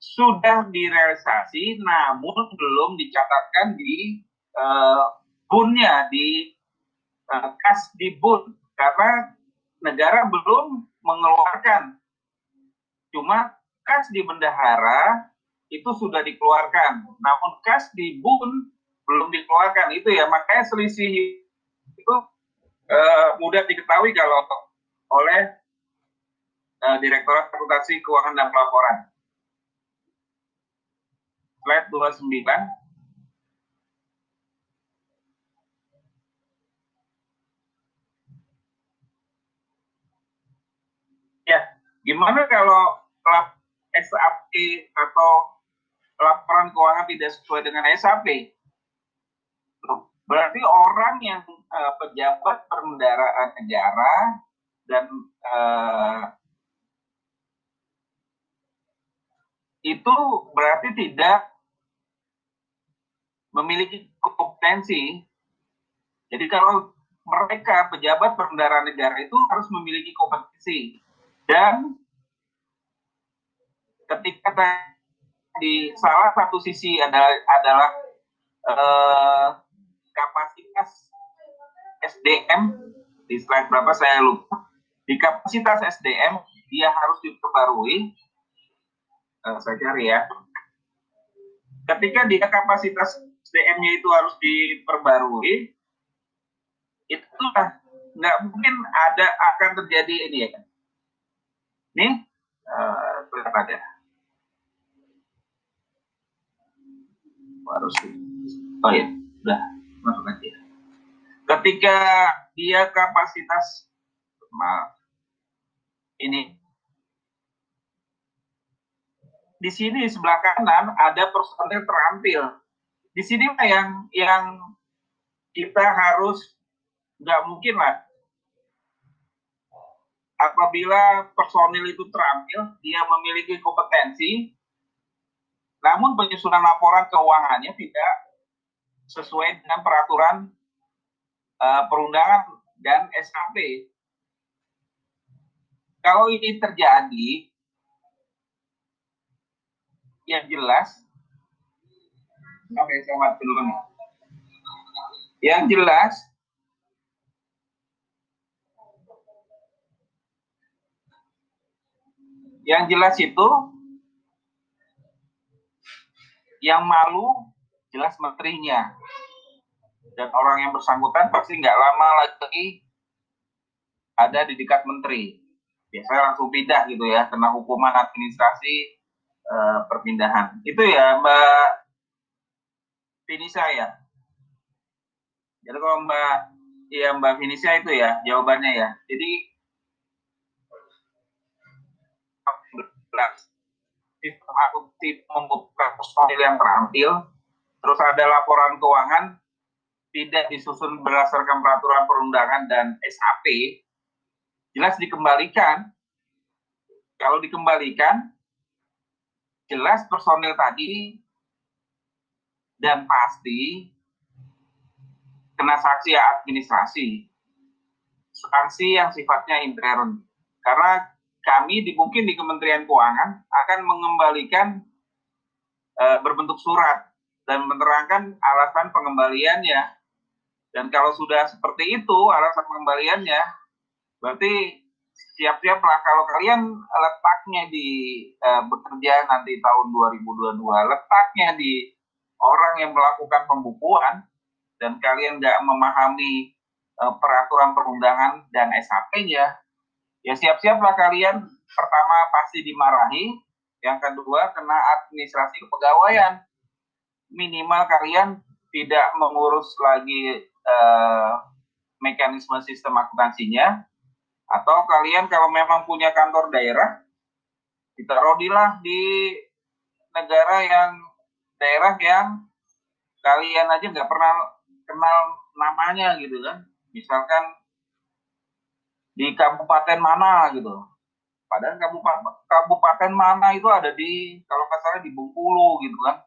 sudah direalisasi namun belum dicatatkan di uh, bunnya di uh, kas di bun karena negara belum mengeluarkan cuma kas di bendahara itu sudah dikeluarkan. Namun kas di bun belum dikeluarkan. Itu ya makanya selisih itu uh, mudah diketahui kalau oleh uh, Direktorat Akuntansi Keuangan dan Pelaporan. Slide 29. Ya, gimana kalau SAP atau laporan keuangan tidak sesuai dengan SAP? Berarti orang yang uh, pejabat perbendaraan negara dan uh, itu berarti tidak memiliki kompetensi. Jadi kalau mereka pejabat perbendaharaan negara itu harus memiliki kompetensi dan ketika di salah satu sisi adalah, adalah eh, kapasitas SDM di slide berapa saya lupa di kapasitas SDM dia harus diperbarui uh, saya cari ya ketika dia kapasitas SDM-nya itu harus diperbarui, itu nggak mungkin ada akan terjadi ini ya. Nih, berapa ada? Harus, oh ya, udah masuk aja. Ketika dia kapasitas, maaf, ini. Di sini di sebelah kanan ada personil terampil. Di sini yang yang kita harus nggak mungkin lah. Apabila personil itu terampil, dia memiliki kompetensi, namun penyusunan laporan keuangannya tidak sesuai dengan peraturan uh, perundangan dan SKP. Kalau ini terjadi, yang jelas Oke, saya dulu. Yang jelas, yang jelas itu yang malu jelas menterinya dan orang yang bersangkutan pasti nggak lama lagi ada di dekat menteri biasanya langsung pindah gitu ya kena hukuman administrasi e, perpindahan itu ya mbak Finisa ya. Jadi kalau Mbak ya Mbak Finisa itu ya jawabannya ya. Jadi sistem akuntif membuka personil yang terampil, terus ada laporan keuangan tidak disusun berdasarkan peraturan perundangan dan SAP, jelas dikembalikan. Kalau dikembalikan, jelas personil tadi dan pasti kena sanksi administrasi, sanksi yang sifatnya intern. Karena kami di, mungkin di Kementerian Keuangan akan mengembalikan e, berbentuk surat dan menerangkan alasan pengembaliannya. Dan kalau sudah seperti itu alasan pengembaliannya, berarti siap-siaplah kalau kalian letaknya di e, bekerja nanti tahun 2022, letaknya di orang yang melakukan pembukuan dan kalian nggak memahami uh, peraturan perundangan dan SHP-nya, ya siap-siaplah kalian. Pertama pasti dimarahi, yang kedua kena administrasi kepegawaian. Minimal kalian tidak mengurus lagi uh, mekanisme sistem akuntansinya, atau kalian kalau memang punya kantor daerah, ditaruhilah di negara yang daerah yang kalian aja nggak pernah kenal namanya gitu kan. Misalkan di kabupaten mana gitu. Padahal kabupaten kabupaten mana itu ada di kalau nggak salah di Bengkulu gitu kan.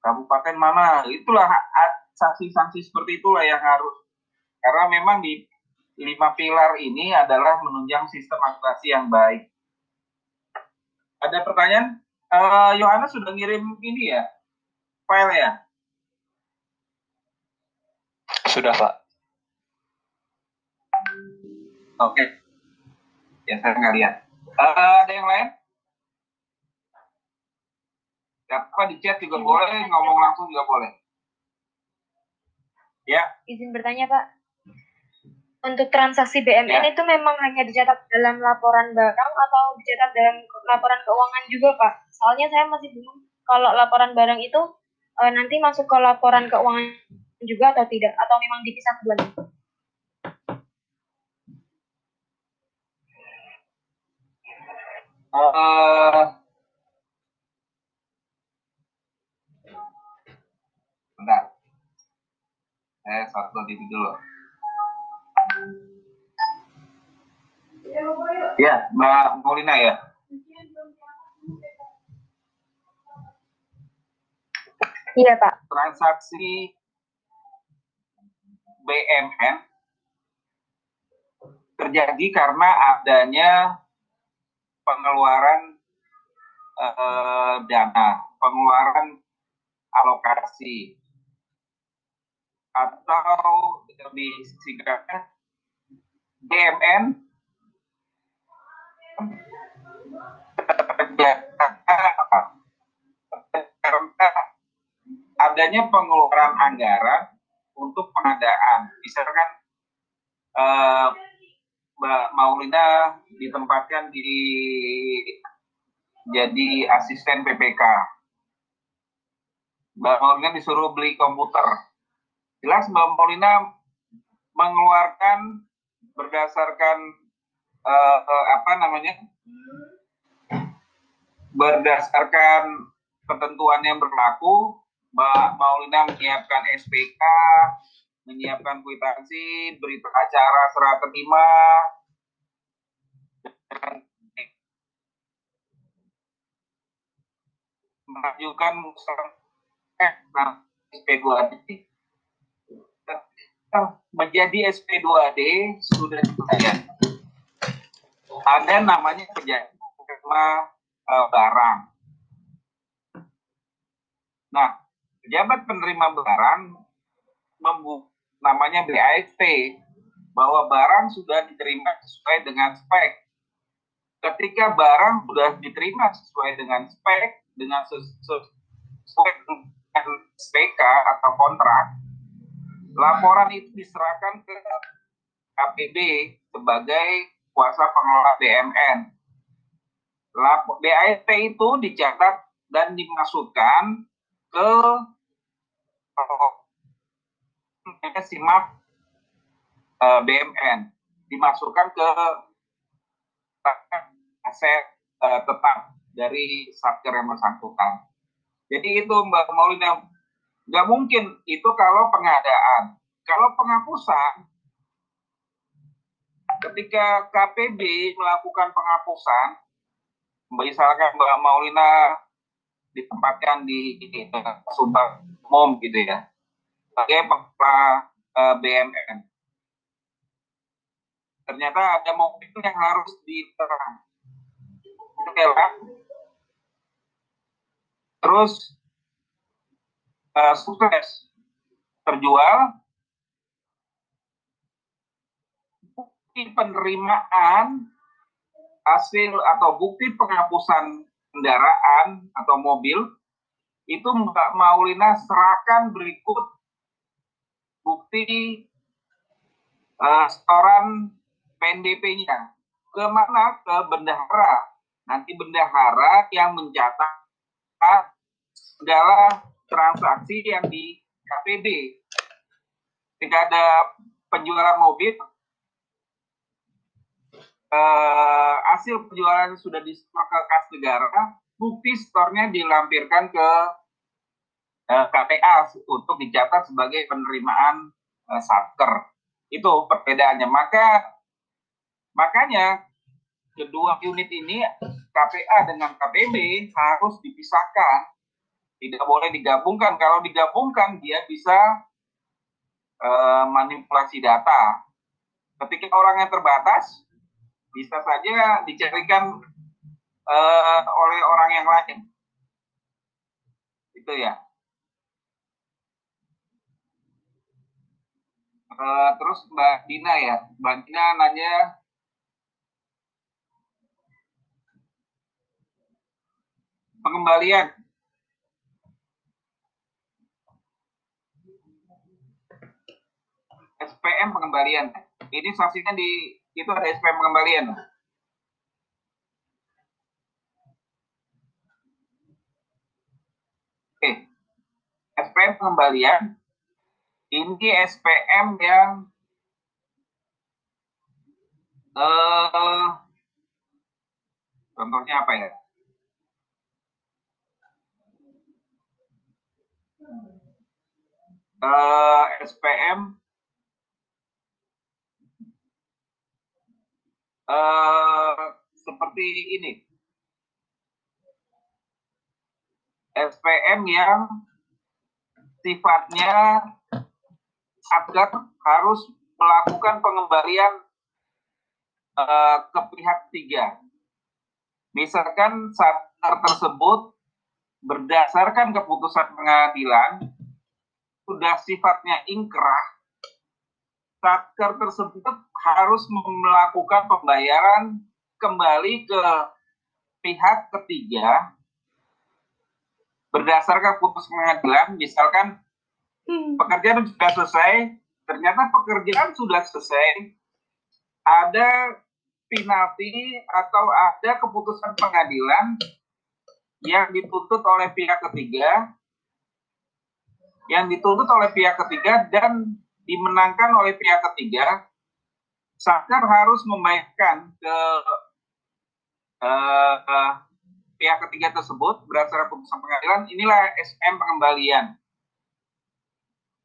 Kabupaten mana itulah sanksi-sanksi seperti itulah yang harus karena memang di lima pilar ini adalah menunjang sistem akuntansi yang baik. Ada pertanyaan? Uh, Yohanes sudah ngirim ini ya, file ya? Sudah, Pak. Oke. Okay. Ya, saya nggak lihat. Uh, ada yang lain? Siapa di chat juga boleh, ngomong langsung juga boleh. Ya. Izin bertanya, Pak. Untuk transaksi BMN ya. itu memang hanya dicatat dalam laporan barang atau dicatat dalam laporan keuangan juga, Pak? Soalnya saya masih bingung kalau laporan barang itu e, nanti masuk ke laporan keuangan juga atau tidak atau memang dipisah keduanya? Uh, bentar. Saya satu titik dulu. Ya, Mbak Maulina ya. Iya, Pak. Transaksi BMN terjadi karena adanya pengeluaran eh, dana, pengeluaran alokasi atau lebih singkatnya BMN karena adanya pengeluaran anggaran untuk pengadaan. Misalkan uh, Mbak Maulina ditempatkan di jadi asisten PPK. Mbak Maulina disuruh beli komputer. Jelas Mbak Maulina mengeluarkan berdasarkan uh, uh, apa namanya? Berdasarkan ketentuan yang berlaku, Mbak Maulina menyiapkan SPK, menyiapkan kwitansi, berita acara serah terima, mengajukan eh, nah, SP2D menjadi SP2D sudah dibayar. Ada namanya penerima uh, barang. Nah, pejabat penerima barang membuka namanya BAST bahwa barang sudah diterima sesuai dengan spek. Ketika barang sudah diterima sesuai dengan spek, dengan sesuai dengan SPK atau kontrak, laporan itu diserahkan ke KPB sebagai kuasa pengelola BMN. BAST itu dicatat dan dimasukkan ke simak uh, eh, BMN dimasukkan ke aset uh, tetap dari satker yang bersangkutan. Jadi itu Mbak Maulina nggak mungkin itu kalau pengadaan. Kalau penghapusan, ketika KPB melakukan penghapusan, misalkan Mbak Maulina ditempatkan di, di Sumbang Mom gitu ya sebagai pengelola uh, BMN. Ternyata ada mobil yang harus diterang. Rela. Terus uh, sukses terjual. Bukti penerimaan hasil atau bukti penghapusan kendaraan atau mobil itu Mbak Maulina serahkan berikut bukti uh, setoran PNDP-nya ke mana ke bendahara. Nanti bendahara yang mencatat segala transaksi yang di KPB tidak ada penjualan mobil uh, hasil penjualan sudah disetor ke kas negara, bukti stornya dilampirkan ke eh, KPA untuk dicatat sebagai penerimaan uh, satker. Itu perbedaannya. Maka makanya kedua unit ini KPA dengan KPB harus dipisahkan. Tidak boleh digabungkan. Kalau digabungkan dia bisa uh, manipulasi data. Ketika orang yang terbatas, bisa saja dicarikan uh, oleh orang yang lain. Gitu ya. Uh, terus Mbak Dina ya, Mbak Dina nanya pengembalian. SPM pengembalian. Ini saksikan di itu ada SPM pengembalian. Oke. SPM pengembalian ini SPM yang uh, contohnya apa ya? uh, eh, SPM uh, eh, seperti ini. SPM yang sifatnya Satgas harus melakukan pengembalian uh, ke pihak tiga. Misalkan Satgas tersebut berdasarkan keputusan pengadilan sudah sifatnya ingkrah, satker tersebut harus melakukan pembayaran kembali ke pihak ketiga berdasarkan putus pengadilan, misalkan. Pekerjaan sudah selesai, ternyata pekerjaan sudah selesai, ada penalti atau ada keputusan pengadilan yang dituntut oleh pihak ketiga, yang dituntut oleh pihak ketiga dan dimenangkan oleh pihak ketiga, Sakar harus membayarkan ke uh, uh, pihak ketiga tersebut berdasarkan putusan pengadilan. Inilah SM pengembalian.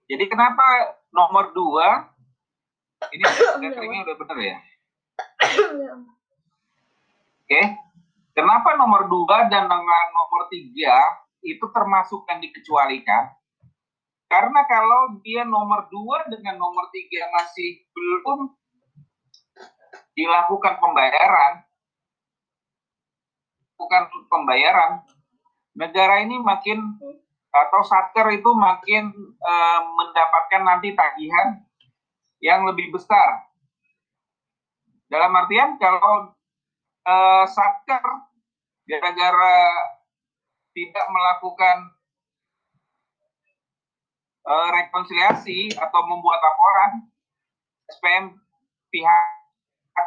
Jadi kenapa nomor dua ini letteringnya udah benar ya? Oke. Okay. Kenapa nomor dua dan nomor tiga itu termasuk yang dikecualikan? Karena kalau dia nomor dua dengan nomor tiga masih belum dilakukan pembayaran, bukan pembayaran, negara ini makin atau satker itu makin e, mendapatkan nanti tagihan yang lebih besar. Dalam artian kalau e, satker gara-gara tidak melakukan uh, rekonsiliasi atau membuat laporan SPM pihak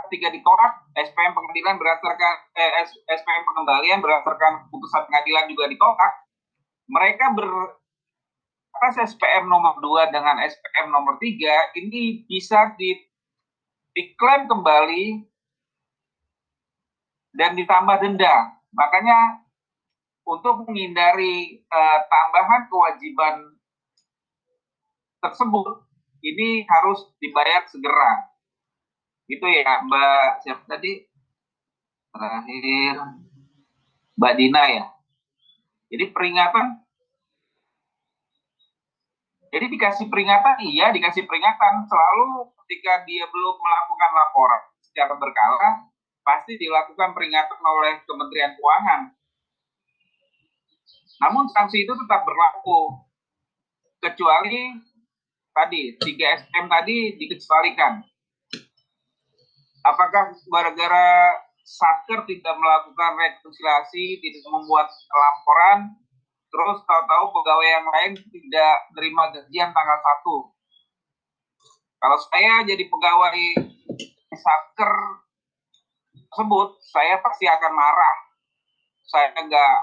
ketiga ditolak, SPM pengadilan berdasarkan eh, SPM pengembalian berdasarkan putusan pengadilan juga ditolak. Mereka ber atas SPM nomor 2 dengan SPM nomor 3 ini bisa di, diklaim kembali dan ditambah denda. Makanya untuk menghindari uh, tambahan kewajiban tersebut ini harus dibayar segera. Itu ya Mbak siapa tadi? Terakhir Mbak Dina ya. Jadi peringatan jadi dikasih peringatan, iya dikasih peringatan selalu ketika dia belum melakukan laporan secara berkala, pasti dilakukan peringatan oleh Kementerian Keuangan. Namun sanksi itu tetap berlaku, kecuali tadi tiga SM tadi dikecualikan. Apakah gara-gara satker tidak melakukan rekonsiliasi, tidak membuat laporan, terus tahu-tahu pegawai yang lain tidak terima gajian tanggal 1. Kalau saya jadi pegawai satker tersebut, saya pasti akan marah. Saya nggak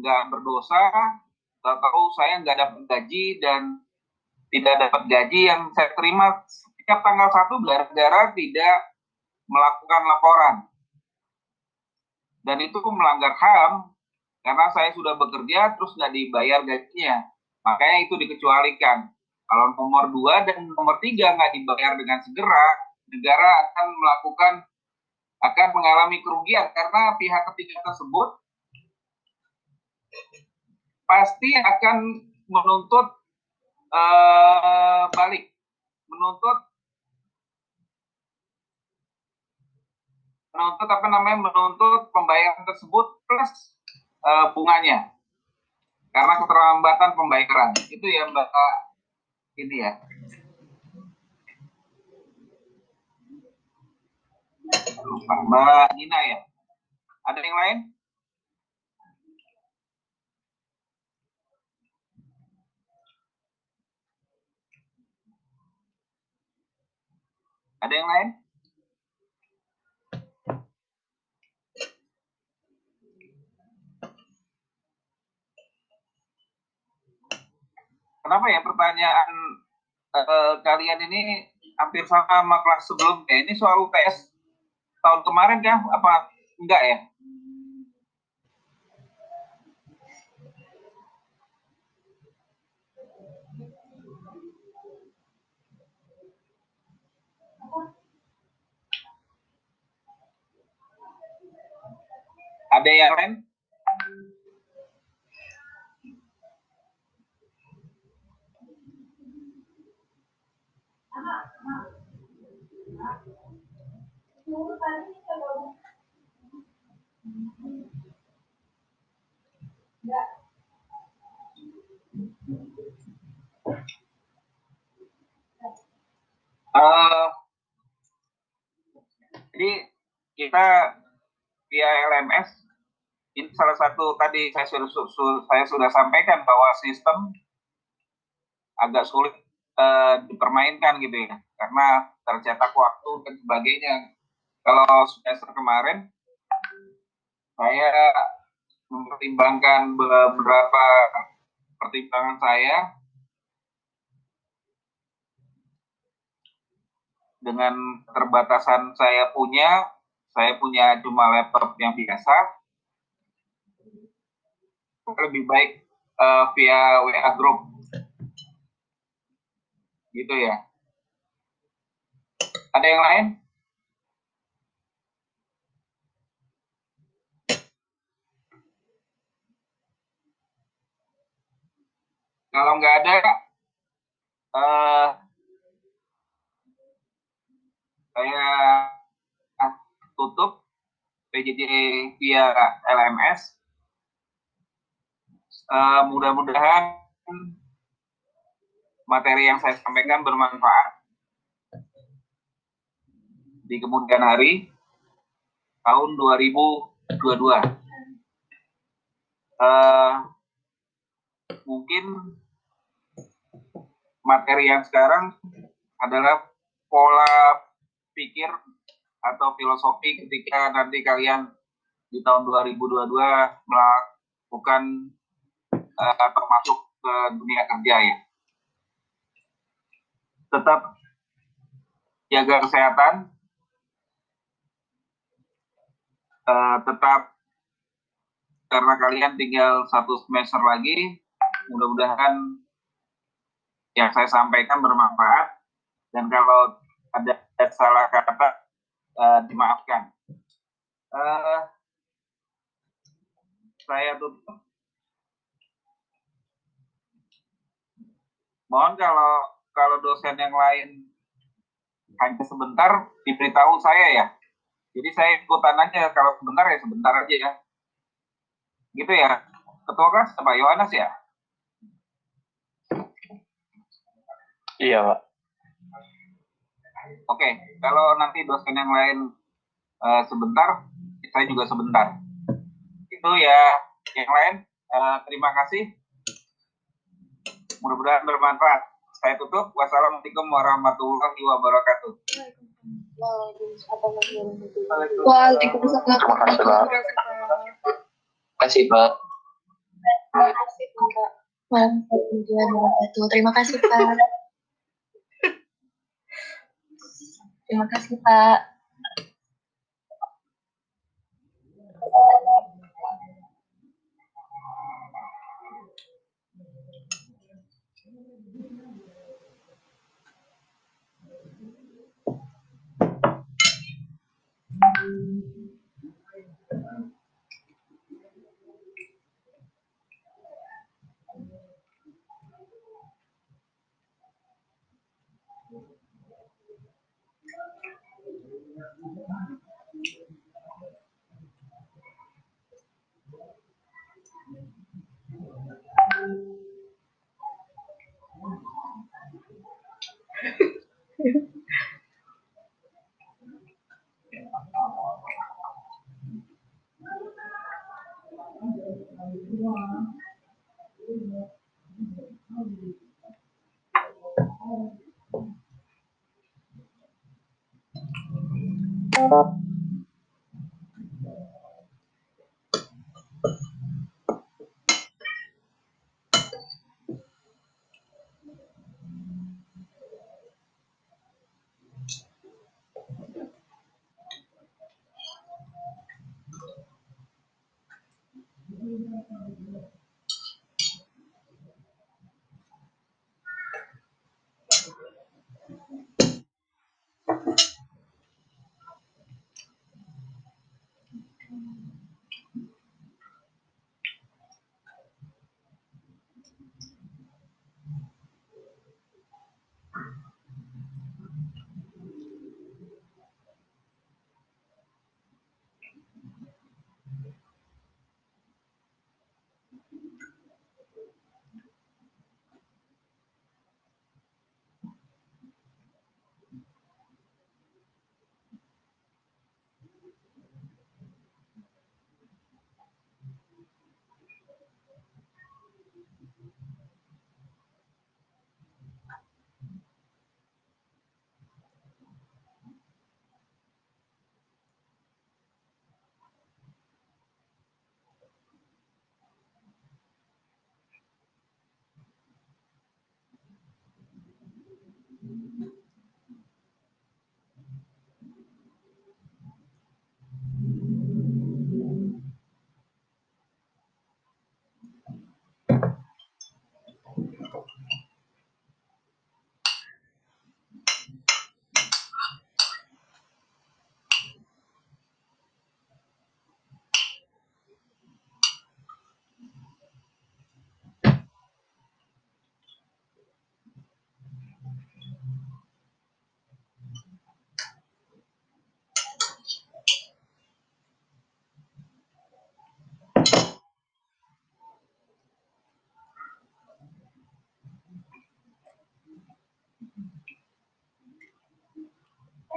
nggak berdosa, tahu-tahu saya nggak dapat gaji dan tidak dapat gaji yang saya terima setiap tanggal satu gara-gara tidak melakukan laporan. Dan itu melanggar HAM karena saya sudah bekerja terus nggak dibayar gajinya. Makanya itu dikecualikan. Kalau nomor dua dan nomor tiga nggak dibayar dengan segera, negara akan melakukan akan mengalami kerugian karena pihak ketiga tersebut pasti akan menuntut uh, balik menuntut menuntut apa namanya menuntut pembayaran tersebut plus uh, bunganya. Karena keterlambatan pembayaran. Itu ya mbak ini ya. Lupa mbak Nina ya. Ada yang lain? Ada yang lain kenapa ya pertanyaan uh, kalian ini hampir sama kelas sebelumnya? Ini soal UTS tahun kemarin ya? Apa enggak ya? Ada yang lain? Uh, jadi kita via LMS ini salah satu tadi saya sudah saya sudah sampaikan bahwa sistem agak sulit uh, dipermainkan gitu ya karena tercetak waktu dan sebagainya kalau semester kemarin saya mempertimbangkan beberapa pertimbangan saya dengan keterbatasan saya punya. Saya punya cuma laptop yang biasa. Lebih baik uh, via WA group. Gitu ya. Ada yang lain Kalau nggak ada, uh, saya tutup PJJ via LMS. Uh, Mudah-mudahan materi yang saya sampaikan bermanfaat di kemudian hari tahun 2022. Uh, mungkin materi yang sekarang adalah pola pikir atau filosofi ketika nanti kalian di tahun 2022 melakukan uh, atau masuk ke dunia kerja ya. Tetap jaga kesehatan, uh, tetap karena kalian tinggal satu semester lagi, mudah-mudahan yang saya sampaikan bermanfaat dan kalau ada salah kata uh, dimaafkan. Uh, saya tutup. Mohon kalau kalau dosen yang lain hanya sebentar diberitahu saya ya. Jadi saya ikutan aja kalau sebentar ya sebentar aja ya. Gitu ya. Ketua kelas Pak Yohanes ya. Iya, Pak. Oke, kalau nanti dosen yang lain uh, sebentar, saya juga sebentar. Itu ya, yang lain, uh, terima kasih. Mudah-mudahan bermanfaat. Saya tutup. Wassalamualaikum warahmatullahi wabarakatuh. Waalaikumsalam. Terima kasih, Pak. Terima kasih, Pak. Terima kasih, Pak. Terima kasih, Pak. Terima kasih, Pak.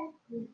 Kan,